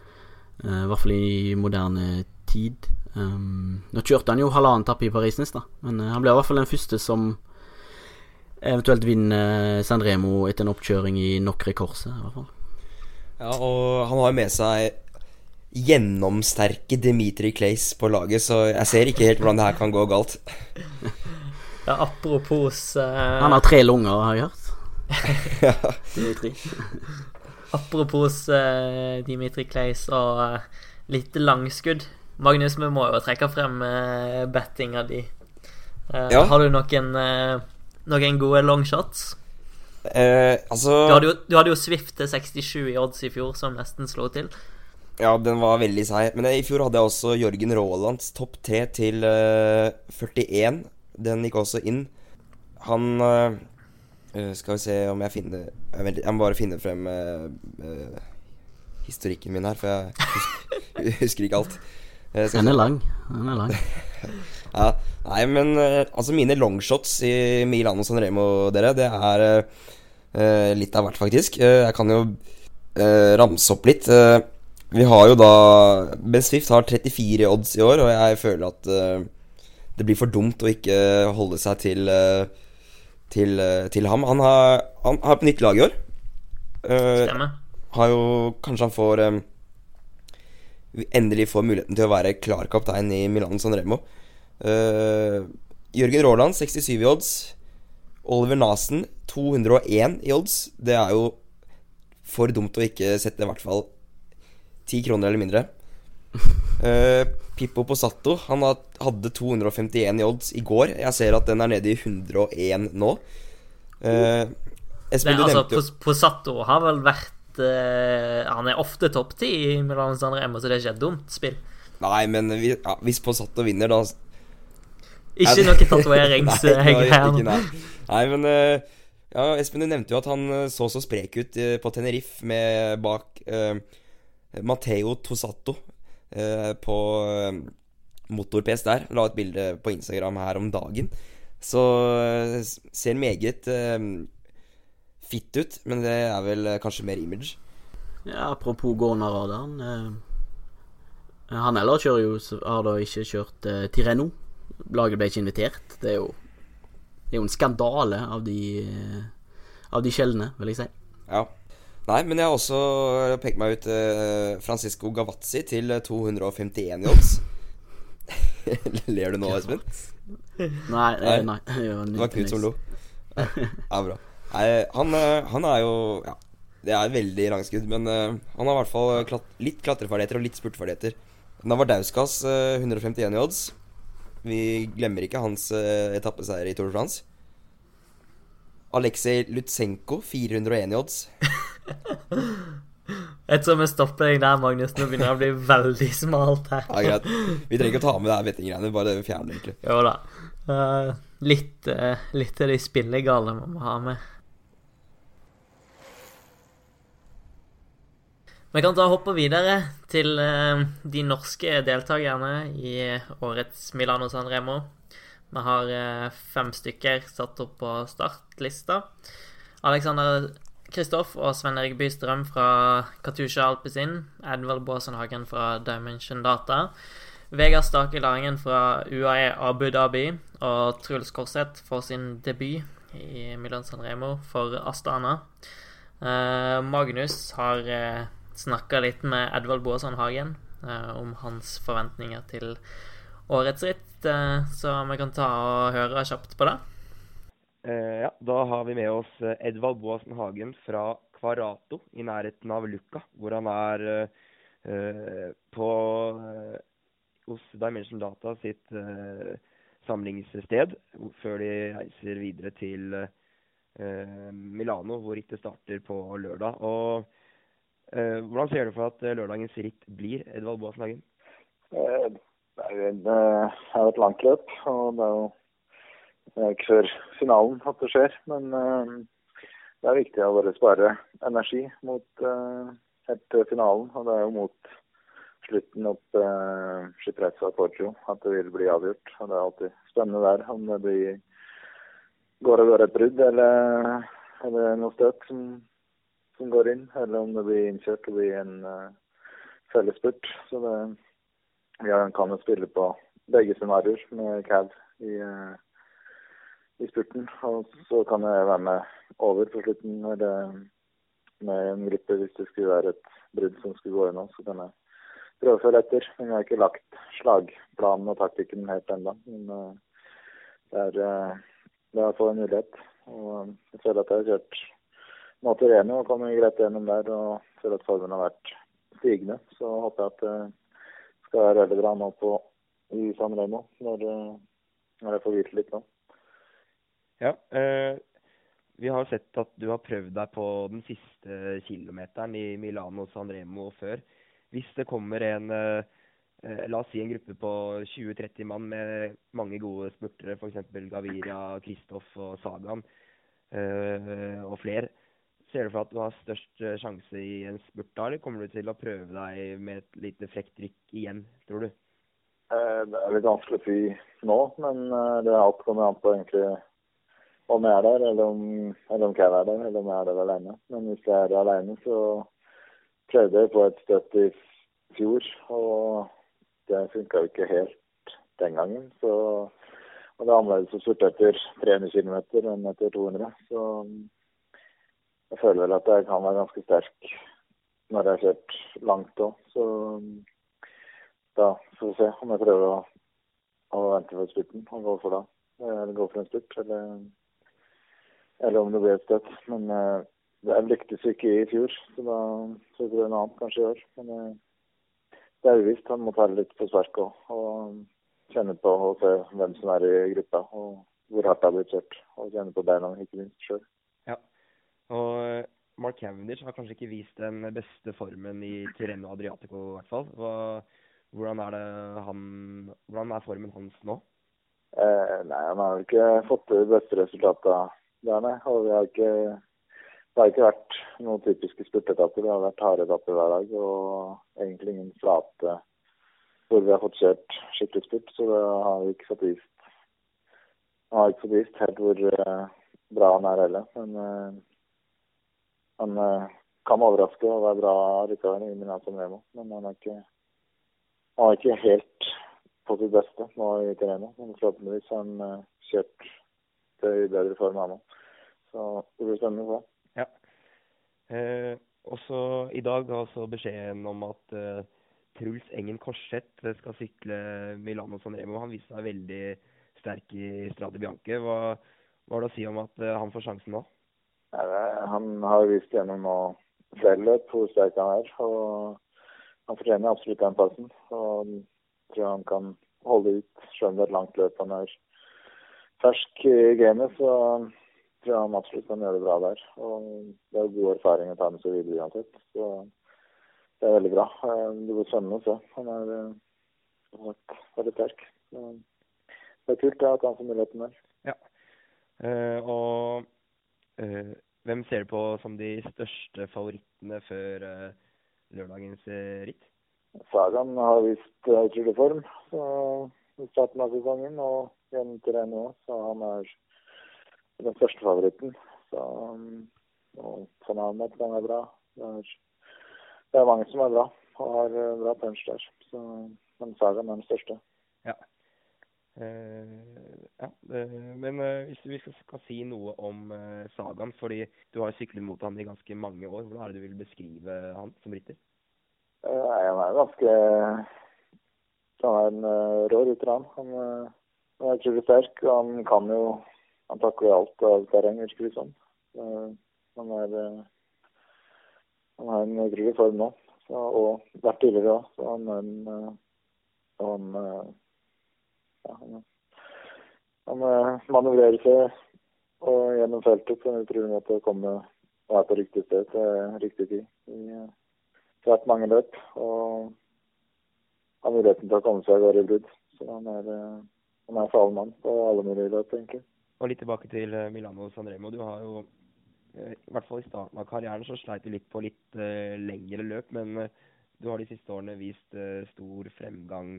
Uh, I hvert fall i moderne tid. Nå kjørte han jo halvannen tappe i Paris-Nice, da, men han ble i hvert fall den første som eventuelt vinner San Remo etter en oppkjøring i nok rekorse, i hvert fall. Ja, og han har med seg gjennomsterke Dimitri Clays på laget, så jeg ser ikke helt hvordan det her kan gå galt. ja, apropos uh... Han har tre lunger, har jeg hørt. ja. Dimitri. Apropos uh, Dimitri Clays og uh, litt langskudd. Magnus, vi må jo trekke frem uh, bettinga di. Uh, ja. Har du noen, noen gode longshots? Altså du hadde, jo, du hadde, jo, Swift til 67 i odds i fjor, som nesten slo til. Ja, den var veldig seig. Men i fjor hadde jeg også Jørgen Raalands topp tre til 41. Den gikk også inn. han uh, Skal vi se om jeg finner Jeg, vet, jeg må bare finne frem uh, eh, historikken min her, for jeg husker, husker ikke alt. Eh, skal Den er lang. Den er lang. Ja, nei, men eh, altså mine longshots i Milano San Remo, dere, det er eh, eh, litt av hvert, faktisk. Eh, jeg kan jo eh, ramse opp litt. Eh, vi har jo da Ben Swift har 34 odds i år, og jeg føler at eh, det blir for dumt å ikke holde seg til eh, til, eh, til ham. Han har, han har på nytt lag i år. Eh, Stemmer. har jo Kanskje han får eh, Endelig får muligheten til å være klar kaptein i Milan San Remo. Eh, Jørgen Råland, 67 i odds. Oliver Nasen, 201 i odds. Det er jo for dumt å ikke sette i hvert fall 10 kroner eller mindre. Uh, Pippo Posato han hadde 251 i odds i går. Jeg ser at den er nede i 101 nå. Det, Espen, du altså, nevnte jo Posato har vel vært uh, Han er ofte topp ti i Milan San Remo, så det er ikke et dumt spill. Nei, men vi, ja, hvis Posato vinner, da Ikke noe var her. nei. nei, men eh, ja, Espen, du nevnte jo at han eh, så så sprek ut eh, på Tenerife med bak uh, Matteo Tosato uh, på uh, motor-PS der. La et bilde på Instagram her om dagen. Så uh, ser meget fitt fit ut, men det er vel kanskje mer image. Ja, apropos gå under radaren. Han heller kjører jo Har da ikke kjørt Tireno. Laget ble ikke invitert. Det er jo Det er jo en skandale av de eh, Av de sjeldne, vil jeg si. Ja. Nei, men jeg har også pekt meg ut eh, Francisco Gavazzi til eh, 251 i odds. Ler du nå, Espen? Nei, eh, Nei. nei. Det var Knut som lo. Ja, bra. Nei, han, eh, han er jo Ja, det er veldig langskudd, men uh, han har i hvert fall klat litt klatreferdigheter og litt spurtferdigheter. Navardauskas uh, 151 i odds. Vi glemmer ikke hans uh, etappeseier i Tour de France. Aleksej Lutsenko 401 i odds. Jeg tror vi stopper deg der, Magnus. Nå begynner det å bli veldig smalt her. Ja, greit. Vi trenger ikke å ta med det her bettinggreiene, bare vi det, egentlig. Jo da. Uh, litt, uh, litt av de spillegale må vi ha med. Vi kan da hoppe videre til eh, de norske deltakerne i årets Milano San Remo. Vi har eh, fem stykker satt opp på startlista. Alexander Kristoff og Sven Erik Bystrøm fra Katusha Alpezin. Edvard Baasenhagen fra Dimension Data. Vegard Stake Laringen fra UAE Abu Dhabi og Truls Korseth får sin debut i Milan San Remo for Astana. Eh, Magnus har snakka litt med Edvald Boasson Hagen eh, om hans forventninger til årets ritt, eh, så vi kan ta og høre kjapt på det. Eh, ja, da har vi med oss Edvald Boasen Hagen fra Kvarato i nærheten av Lucca, hvor han er på hos Dimension Data sitt samlingssted, før de reiser videre til Milano, hvor rittet starter på lørdag. Og Hvordan ser du for at eh, lørdagens ritt blir, Edvald Boasen Hagen? Eh, Det er jo en, eh, er et langt løp, og det er jo ikke før finalen at det skjer. Men eh, det er viktig å bare spare energi mot eh, helt finalen. Og det er jo mot slutten opp uh, Ciprezza Porto at det vil bli avgjort. Og det er alltid spennende der om det blir går og går et brudd eller, eller noe støt som, som går inn, eller om det blir innkjørt og blir en uh, fellesspurt. Så det vi kan jo spille på begge scenarioer med cad i, uh, i spurten. Og så kan jeg være med over på slutten eller med en gruppe hvis det skulle være et brudd som skulle gå gjennom. Så kan jeg prøve å følge etter. Men jeg har ikke lagt slagplanen og taktikken helt ennå. Men uh, det er, det er hvert fall en mulighet. Og jeg føler at jeg har kjørt Måte Reno og kommet greit gjennom der. Og føler at formen har vært stigende. Så håper jeg at det skal være veldig bra nå på i San Remo når, eh, når jeg får vite litt nå. Ja, eh, vi har sett at du har prøvd deg på den siste kilometeren i Milano San Remo før. Hvis det kommer en, eh, eh, La oss si en gruppe på 20-30 mann med mange gode spurtere, f.eks. Gaviria, Kristoff og Sagan eh, og flere. Ser du for at du har størst eh, sjanse i en spurt da, eller kommer du til å prøve deg med et lite frekt rykk igjen, tror du? Eh, Det er litt vanskelig å si nå, men det er alt kommer an på egentlig om jeg er der, eller om, eller om Cav er der, eller om jeg er der alene. Men hvis jeg er der alene, så prøvde jeg på et støtt i fjor, og det funka jo ikke helt den gangen. Så, og det er annerledes å spurte etter 300 km enn etter 200. Så jeg føler vel at jeg kan være ganske sterk når jeg har kjørt langt òg. Så da får vi se om jeg prøver å, å vente for spurten og gå for da. Eller gå for en spurt, eller, eller om det blir et støtt. Men jeg det lyktes ikke i fjor, så da får vi prøve noe annet kanskje i år. Men eh, det er uvisst. Han må ta litt på spark òg. Og kjenne på og se hvem som er i gruppa, og hvor hardt det har blitt kjørt. Og kjenne på beina, ikke minst sjøl. Og eh, Mark Cavendish har kanskje ikke vist den beste formen i Tireno Adriatico, i hvert fall. Hva, hvordan, er han, hvordan er formen hans nå? Eh, nei, han har jo ikke fått det beste resultatet der, nei. Og vi har ikke, det har ikke vært noen typiske spurtetapper. Det har vært harde etapper hver dag og egentlig ingen flate hvor vi har fått kjørt skikkelig spurt. Så det har vi ikke fått vist. Han har ikke fått vist helt hvor eh, bra han er heller. Men eh, han eh, kan overraske og være bra likevel i Milan Sanremo, Men han er ikke, han er ikke helt på sitt beste nå i Tireno. Men forhåpentligvis har han eh, kjørt til i bedre form ennå. Så det blir spennende å se. Eh, også i dag ga altså beskjeden om at eh, Truls Engen Korseth skal sykle Milano San Remo. Han viste seg veldig sterk i Strade Bianche. Hva, hva har det å si om at eh, han får sjansen nå? Han har vist gjennom nå løp hvor sterk han er. og Han fortjener absolutt den plassen. og Jeg tror han kan holde ut, selv om det er et langt løp. Han er fersk i gamet, så tror jeg han absolutt kan gjøre det bra der. og Det er god erfaring å ta med seg videre uansett. så Det er veldig bra. Eh, Det blir spennende å se. Han er eh, veldig sterk. Det er kult at han får muligheten der. Eh, og eh, hvem ser du på som de største favorittene før eh, lørdagens eh, ritt? Sagaen har vist utrolig form så, i starten av sesongen, og gjennom det nå, så han er den største favoritten. Så, um, og Van han være bra. Det er, det er mange som er bra og har bra punch der. Så, men Sagaen er den største. Eh, ja, eh, men eh, hvis vi skal, si noe om eh, Sagaen, fordi du har syklet mot han i ganske mange år, hvordan er det du vil beskrive han som rytter? Nei, han er ganske Han er en rå rytter, han. Han, er utrolig sterk, og han kan jo Han takler alt av terreng, virker det som. Uh, han er Han har en utrolig form nå, og vært tidligere òg, så han er en han, ja, han, han uh, manøvrerer seg og gjennom feltet på en utrolig måte å komme og er på riktig sted til riktig tid. I, uh, svært mange løp og har muligheten til å komme seg av gårde i brudd. Så han er, eh, han er fallen mann på alle mulige løp, egentlig. Og litt tilbake til eh, Milano San Remo. Du har jo, eh, i hvert fall i starten av karrieren, så sleit du litt på litt uh, lengre løp, men uh, du har de siste årene vist uh, stor fremgang.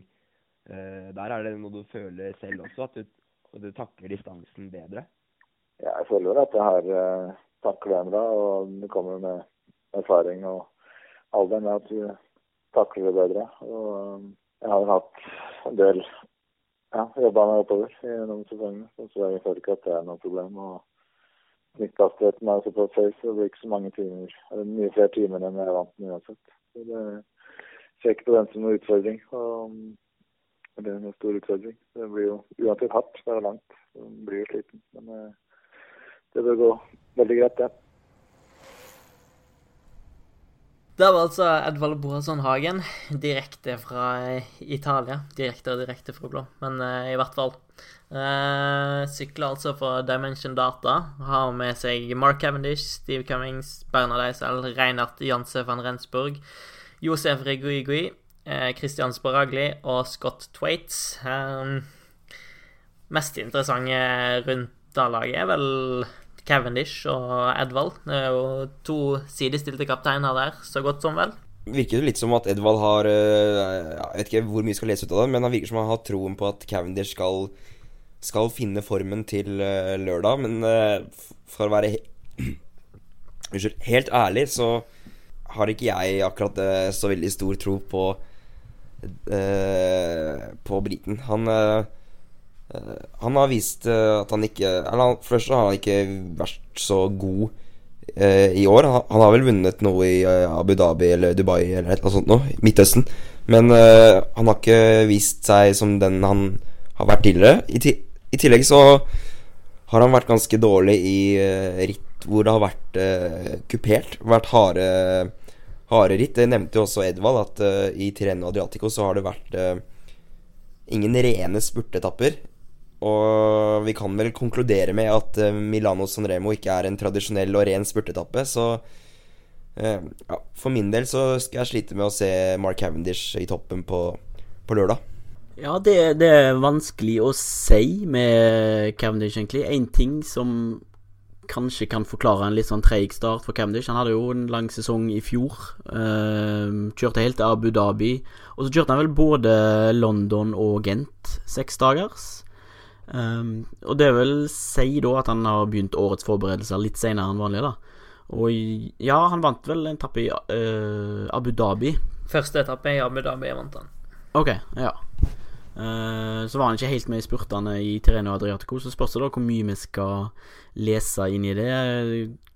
Eh, der er det noe du føler selv også, at du, at du takler distansen bedre? Ja, jeg føler at jeg har uh, taklet den bra, og det kommer med erfaring og alderen at du takler det bedre. Og um, jeg har hatt en del ja, jobba meg oppover gjennom sesongene, så jeg føler ikke at det er noe problem. og Snitthastigheten er såpass høy, så det blir ikke så mange timer, eller mye flere timer enn jeg er vant med uansett. Så det ser ikke på den som noen utfordring. Og, um, er en stor utfordring. Det blir jo uansett hardt, det er langt. Man blir jo sliten. Men eh, det bør gå veldig greit, det. Det var altså Edvald Boasson Hagen, direkte fra eh, Italia. Direkte og direkte fra blå, men eh, i hvert fall. Uh, sykler altså for Dimension Data. Har med seg Mark Cavendish, Steve Cummings, Bernard Eisel, Reinhardt, Janse van Rensburg, Josef Reguigui, Christian Sporagli og Scott Twaits. Eh, mest interessante rundt da laget er vel Cavendish og Edvald. Det er jo to sidestilte kapteiner der, så godt som vel. Virker det litt som at Edvald har eh, Jeg vet ikke hvor mye skal lese ut av det, men han virker som han har troen på at Cavendish skal, skal finne formen til eh, lørdag. Men eh, for å være Unnskyld, helt ærlig så har ikke jeg akkurat så veldig stor tro på på briten. Han han har vist at han ikke Eller først har han ikke vært så god eh, i år. Han, han, har vel vunnet noe i Abu Dhabi eller Dubai eller noe sånt noe. Midtøsten. Men uh, han har ikke vist seg som den han har vært tidligere. I, ti I, tillegg så har han vært ganske dårlig i uh, ritt hvor det har vært kupert. Vært harde, harde ritt. Det nevnte jo også Edvald, at i Tireno Adriatico så har det vært ingen rene spurtetapper. Og vi kan vel konkludere med at uh, Milano Sanremo ikke er en tradisjonell og ren spurtetappe, så uh, ja, For min del så skal jeg slite med å se Mark Cavendish i toppen på, på lørdag. Ja, det, det, er vanskelig å si med Cavendish, egentlig. Én ting som kanskje kan forklare en litt sånn treig start for Camdish. Han hadde jo en lang sesong i fjor. Uh, kjørte helt til Abu Dhabi. Og så kjørte han vel både London og Gent seks dagers. Um, og det vil si da at han har begynt årets forberedelser litt senere enn vanlig, da. Og ja, han vant vel en etappe i uh, Abu Dhabi. Første etappe i Abu Dhabi vant han. Ok, ja. Uh, så var han ikke helt med i spurtene i Terreno Adriatico, så spørs det da hvor mye vi skal lese inn i det.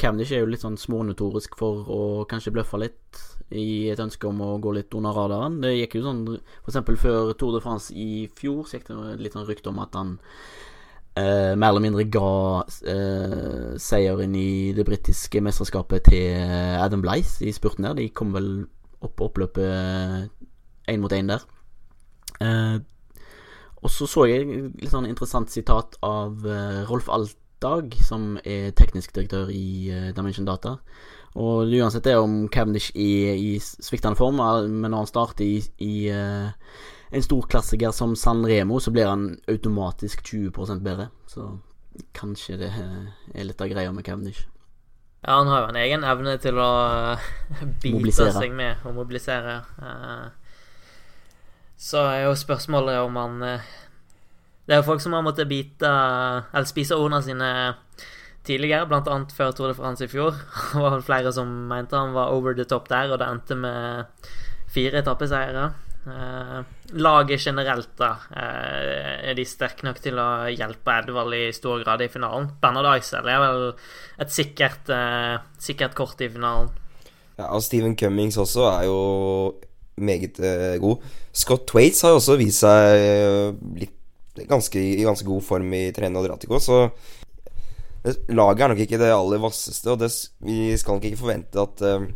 Cavendish er jo litt sånn smånotorisk for å kanskje bløffe litt i et ønske om å gå litt under radaren. Det gikk jo sånn f.eks. før Tour de France i fjor, så gikk det litt sånn rykte om at han uh, mer eller mindre ga uh, seieren i det britiske mesterskapet til Adam Blythe i spurten der. De kom vel opp på oppløpet én mot én der. Eh, og så så jeg et litt sånn interessant sitat av eh, Rolf Altdag, som er teknisk direktør i eh, Dimension Data. Og uansett det om Cavendish er i sviktende form, men når han starter i, i uh, en storklassiker som San Remo, så blir han automatisk 20% bedre. Så kanskje det er litt av greia med Cavendish. Ja, han har jo en egen evne til å bite mobilisere. seg med og mobilisere. Uh, så er jo spørsmålet om han Det er jo folk som har måttet bite Eller spise ordene sine tidligere, blant annet før Tour de France i fjor. Det var flere som mente han var over the top der, og det endte med fire etappeseiere. Eh, laget generelt, da, eh, er de sterke nok til å hjelpe Edvald i stor grad i finalen? Bernard Eisel er vel et sikkert, eh, sikkert kort i finalen. Ja, og Stephen Cummings også er jo meget eh, god. Scott Twaits har også vist seg eh, litt ganske, i ganske god form i Treno Adriatico, så Laget er nok ikke det aller vasseste, og det, vi skal nok ikke forvente at uh,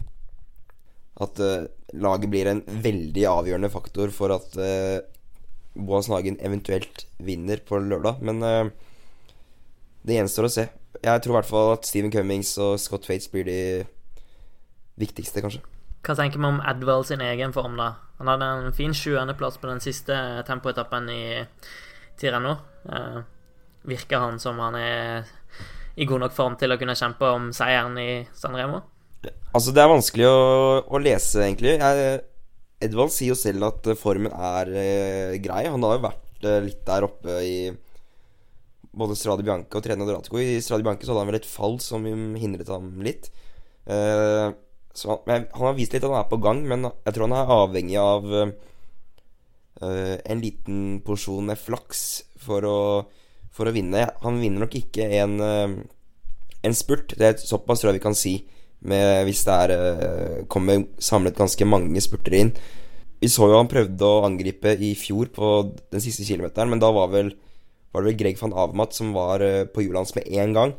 At uh, laget blir en veldig avgjørende faktor for at uh, Boas Nagen eventuelt vinner på lørdag. Men uh, det gjenstår å se. Jeg tror i hvert fall at Stephen Cummings og Scott Fates blir de viktigste, kanskje. Hva tenker vi om Adwell sin egen form, da? Han hadde en fin sjuendeplass på den siste tempoetappen i Tirano. Eh, virker han som han er i god nok form til å kunne kjempe om seieren i Sanremo? Altså, det er vanskelig å, å lese, egentlig. Jeg, Edvald sier jo selv at formen er eh, grei. Han har jo vært eh, litt der oppe i både Stradi Bianca og Trene Doratico. I Stradi Bianca så hadde han vel et fall som hindret ham litt. Eh, så han, han, har vist litt at han er på gang, men jeg tror han er avhengig av uh, en liten porsjon flaks for å for å vinne. Han vinner nok ikke en, uh, en spurt. Det er såpass tror jeg vi kan si med, hvis det er, uh, kommer samlet ganske mange spurtere inn. Vi så jo han prøvde å angripe i fjor på den siste kilometeren, men da var, vel, var det vel Greg van Avmat som var på hjulet hans med én gang.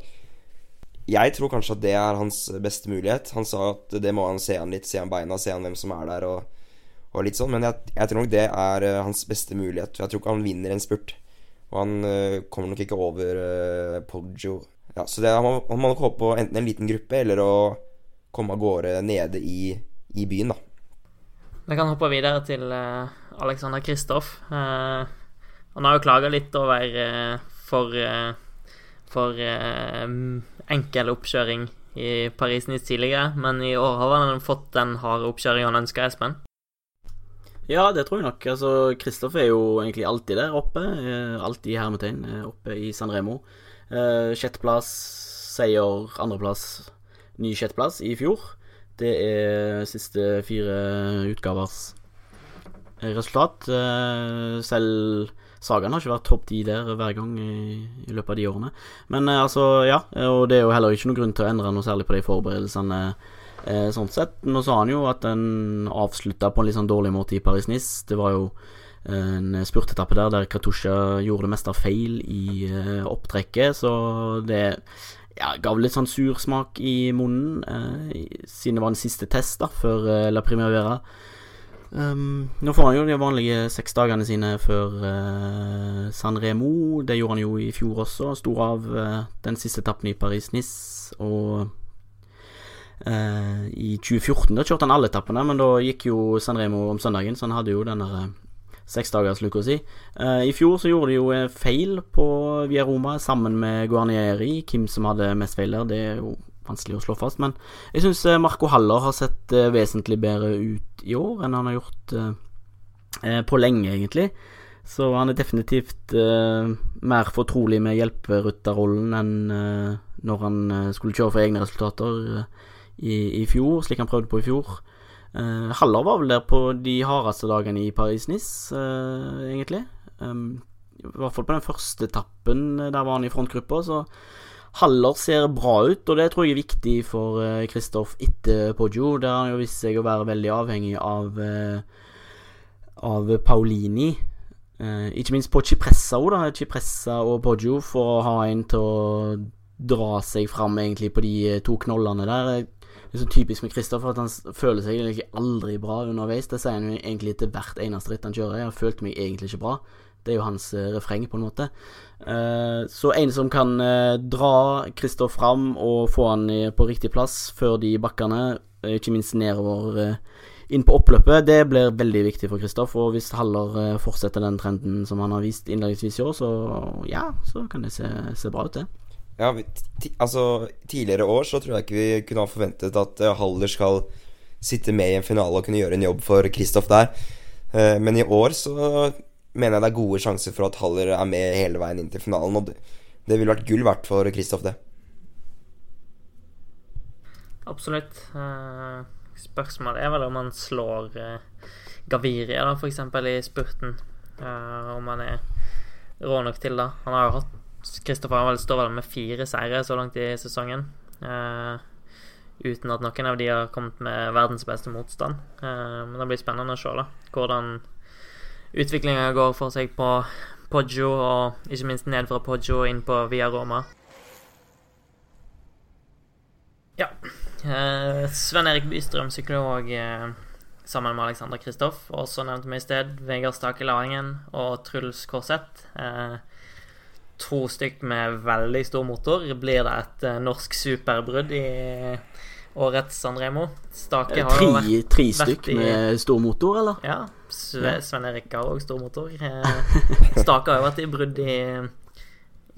Jeg tror kanskje at det er hans beste mulighet. Han sa at det må han se han litt, se han beina, se han hvem som er der, og, og litt sånn. Men jeg, jeg, tror nok det er hans beste mulighet. Jeg tror ikke han vinner en spurt. Og han uh, kommer nok ikke over uh, Poggio. Ja, så det, han må nok håpe på enten en liten gruppe eller å komme av gårde nede i, i byen, da. Vi kan hoppe videre til uh, Alexander Kristoff. Uh, han har jo klaga litt over uh, for, for enkel oppkjøring i Paris-Nice tidligere, men i år har han fått den harde oppkjøringa han ønsker, Espen. Ja, det tror jeg nok. Altså, Kristoffer er jo egentlig alltid der oppe. Alltid i hermetegn oppe i San Remo. Sjetteplass, seier, andreplass, ny sjetteplass i fjor. Det er siste fire utgavers resultat. Eh, selv Sagaen har ikke vært topp ti der hver gang i, i, løpet av de årene. Men eh, altså, ja. Og det er jo heller ikke noen grunn til å endre noe særlig på de forberedelsene. Eh, sånn sett. Nå sa han jo at den avslutta på en litt sånn dårlig måte i Paris-Nice. Det var jo en spurtetappe der der Katusha gjorde det meste av feil i opptrekket, så det ja, ga litt sånn sursmak i munnen, eh, siden det var den siste test da, før eh, La Primavera. Um, nå får han jo de vanlige seks dagene sine før uh, San Remo. Det gjorde han jo i fjor også. Sto av uh, den siste etappen i Paris-Nice. Og uh, i 2014 da kjørte han alle etappene, men da gikk jo San Remo om søndagen, så han hadde jo den der seksdagersluka si. I fjor så gjorde de jo feil på Via Roma sammen med Guarnieri. Hvem som hadde mest feil der, det er jo vanskelig å slå fast. Men jeg syns eh, Marco Haller har sett uh, vesentlig bedre ut i år enn han har gjort uh, på lenge, egentlig. Så han er definitivt mer fortrolig med hjelperytterrollen enn når han skulle kjøre for egne resultater i, i fjor, slik han prøvde på i fjor. Haller var vel der på de hardeste dagene i Paris-Nice, egentlig. Um, I hvert fall på den første etappen, eh, der var han i frontgruppa, så Haller ser bra ut, og det tror jeg er viktig for Kristoff uh, etter Poggio. Der har han jo vist seg å være veldig avhengig av, av Paulini. ikke minst på Cipressa òg, da. Cipressa og Poggio, for å ha en til å dra seg fram egentlig på de to knollene der det er så typisk med Kristoffer at han føler seg egentlig aldri bra underveis. Det sier han egentlig til hvert eneste ritt han kjører. Jeg har følt meg egentlig ikke bra. Det er jo hans uh, refreng, på en måte. Uh, så en som kan uh, dra Kristoff fram og få han på riktig plass før de bakkene, ikke minst nedover inn på oppløpet, det blir veldig viktig for Kristoff. Og hvis Haller fortsetter den trenden som han har vist innledningsvis i år, så ja, så kan det se, se bra ut, det. Ja, altså Tidligere år så tror jeg ikke vi kunne ha forventet at Haller skal sitte med i en finale og kunne gjøre en jobb for Kristoff der. Men i år så mener jeg det er gode sjanser for at Haller er med hele veien inn til finalen. Og det, det ville vært gull verdt for Kristoff, det. Absolutt. Uh, spørsmålet er vel om han slår Gaviria, da, f.eks. i spurten. om han er rå nok til det. Han har jo hatt Kristoffer står vel med fire seire så langt i sesongen. Uh, uten at noen av de har kommet med verdens beste motstand. Uh, men det blir spennende å se da, hvordan utviklinga går for seg på Poggio, og ikke minst ned fra Poggio inn på Via Roma. Ja. Uh, Sven Erik Bystrøm sykler òg sammen med Alexander Kristoff, også nevnt vi i sted. Vegard Stake Laringen og Truls Korseth. Uh, to stykk med veldig stor motor. Blir det et norsk superbrudd i årets Sandremo? Stake har tre, vært, tre stykk i, med stor motor, eller? Ja. Sve, Sven Erik har òg stor motor. Eh, har jo vært i brudd i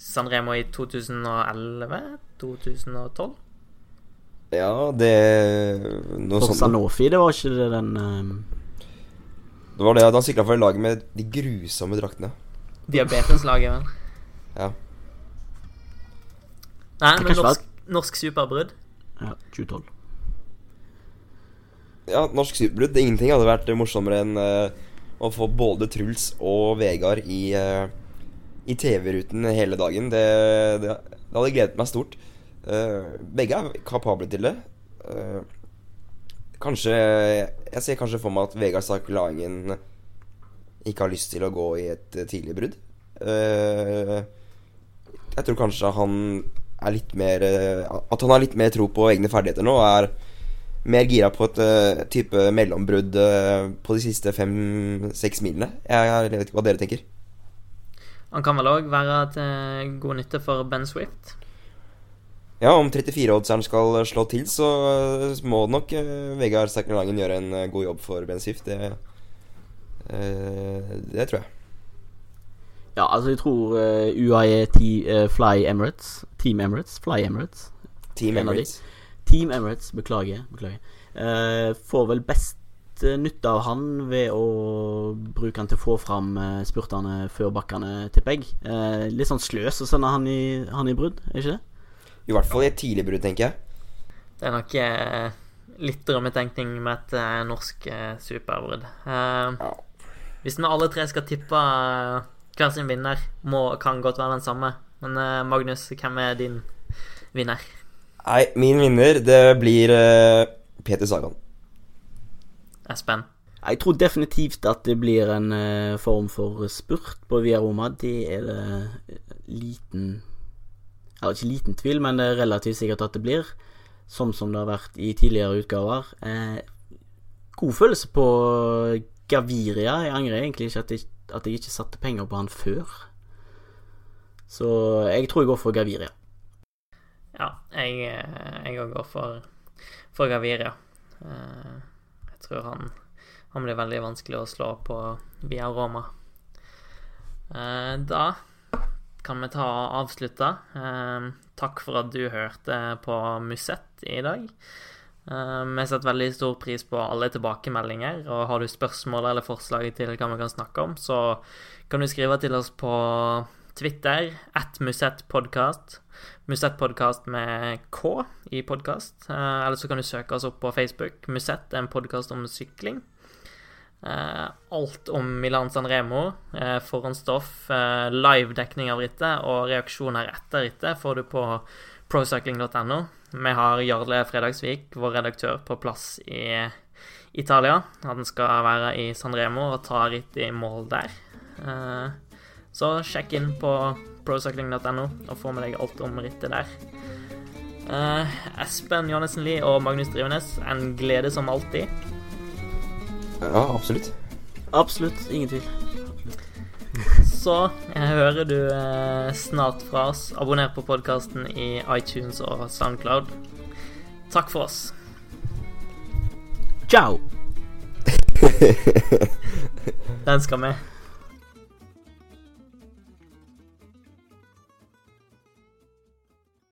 San Remo i 2011? 2012? Ja, det Noe sånt. Sanofi, det var ikke det den um... Det var det at han sykla for laget med de grusomme draktene. Diabeteslaget, vel. Ja. Nei, men norsk, norsk superbrudd? Ja, 2012. Ja, norsk superbrudd. Ingenting hadde vært morsommere enn uh, å få både Truls og Vegard i, uh, i TV-ruten hele dagen. Det, det, det, hadde gledet meg stort. Uh, begge er kapable til det. kanskje Jeg ser kanskje for meg at Vegard Stark Langen ikke har lyst til å gå i et tidlig brudd. Jeg tror kanskje han er litt mer eh, At han har litt mer tro på egne ferdigheter nå. Og er mer gira på et uh, type mellombrudd uh, på de siste fem-seks milene. Jeg, jeg, vet ikke hva dere tenker. Han kan vel òg være til god nytte for Ben Swift? Ja, om 34-oddseren skal slå til, så eh, må nok uh, Vegard Sterkner Langen gjøre en eh, god jobb for Ben Swift. Det, eh, det tror jeg. Ja, altså, jeg tror eh, UAE T, eh, Fly Emirates Team Emirates? Fly Emirates? Team. Emirates. Team Emirates, beklager. beklager. Eh, får vel best eh, nytte av han ved å bruke han til å få fram eh, spurtene før bakkene, tipper jeg. Eh, litt sånn sløs å sende han i, han i brudd, er ikke det? I hvert fall i et tidlig brudd, tenker jeg. Det er nok eh, litt drømmetenkning med et eh, norsk superbrudd. Ja. hvis vi alle tre skal tippe hver sin vinner, må, kan godt være den samme. Men Magnus, hvem er din vinner? Nei, min vinner, det blir uh, Peter Sagan. Espen? Jeg tror definitivt at det blir en uh, form for spurt på Via Roma. Det er det eh, liten Eller ikke liten tvil, men det er relativt sikkert at det blir. Sånn som det har vært i tidligere utgaver. Eh, god følelse på Gaviria. Jeg angrer egentlig ikke at jeg, at jeg ikke satte penger på han før. Så jeg tror jeg går for Gaviria. Ja, jeg eh, òg går for, for Gaviria. Eh, jeg tror han, han blir veldig vanskelig å slå på via Roma. Eh, Da kan vi ta og avslutte. Eh, Takk for at du hørte på Musett i dag. Eh, Vi setter veldig stor pris på alle tilbakemeldinger, og har du spørsmål eller forslag til hva vi kan snakke om, så kan du skrive til oss på Twitter, at musettpodkast. Musettpodkast med K i podkast. Eh, eller så kan du søke oss opp på Facebook. Musett er en podkast om sykling. Eh, alt om Milan San Remo, eh, forhåndsstoff, eh, live-dekning av rittet og reaksjoner etter rittet får du på procycling.no. Vi har Jarle Fredagsvik, vår redaktør, på plass i Italia. Han skal være i San Remo og ta ritt i mål der. Eh, så sjekk inn på procycling.no og få med deg alt om rittet der. Eh, Espen Johannessen Lie og Magnus Drivenes, en glede som alltid. Ja, absolutt. Absolutt. Ingen tvil. Så jeg hører du eh, snart fra oss. Abonner på podkasten i iTunes og Soundcloud. Takk for oss. Ciao! Den skal med.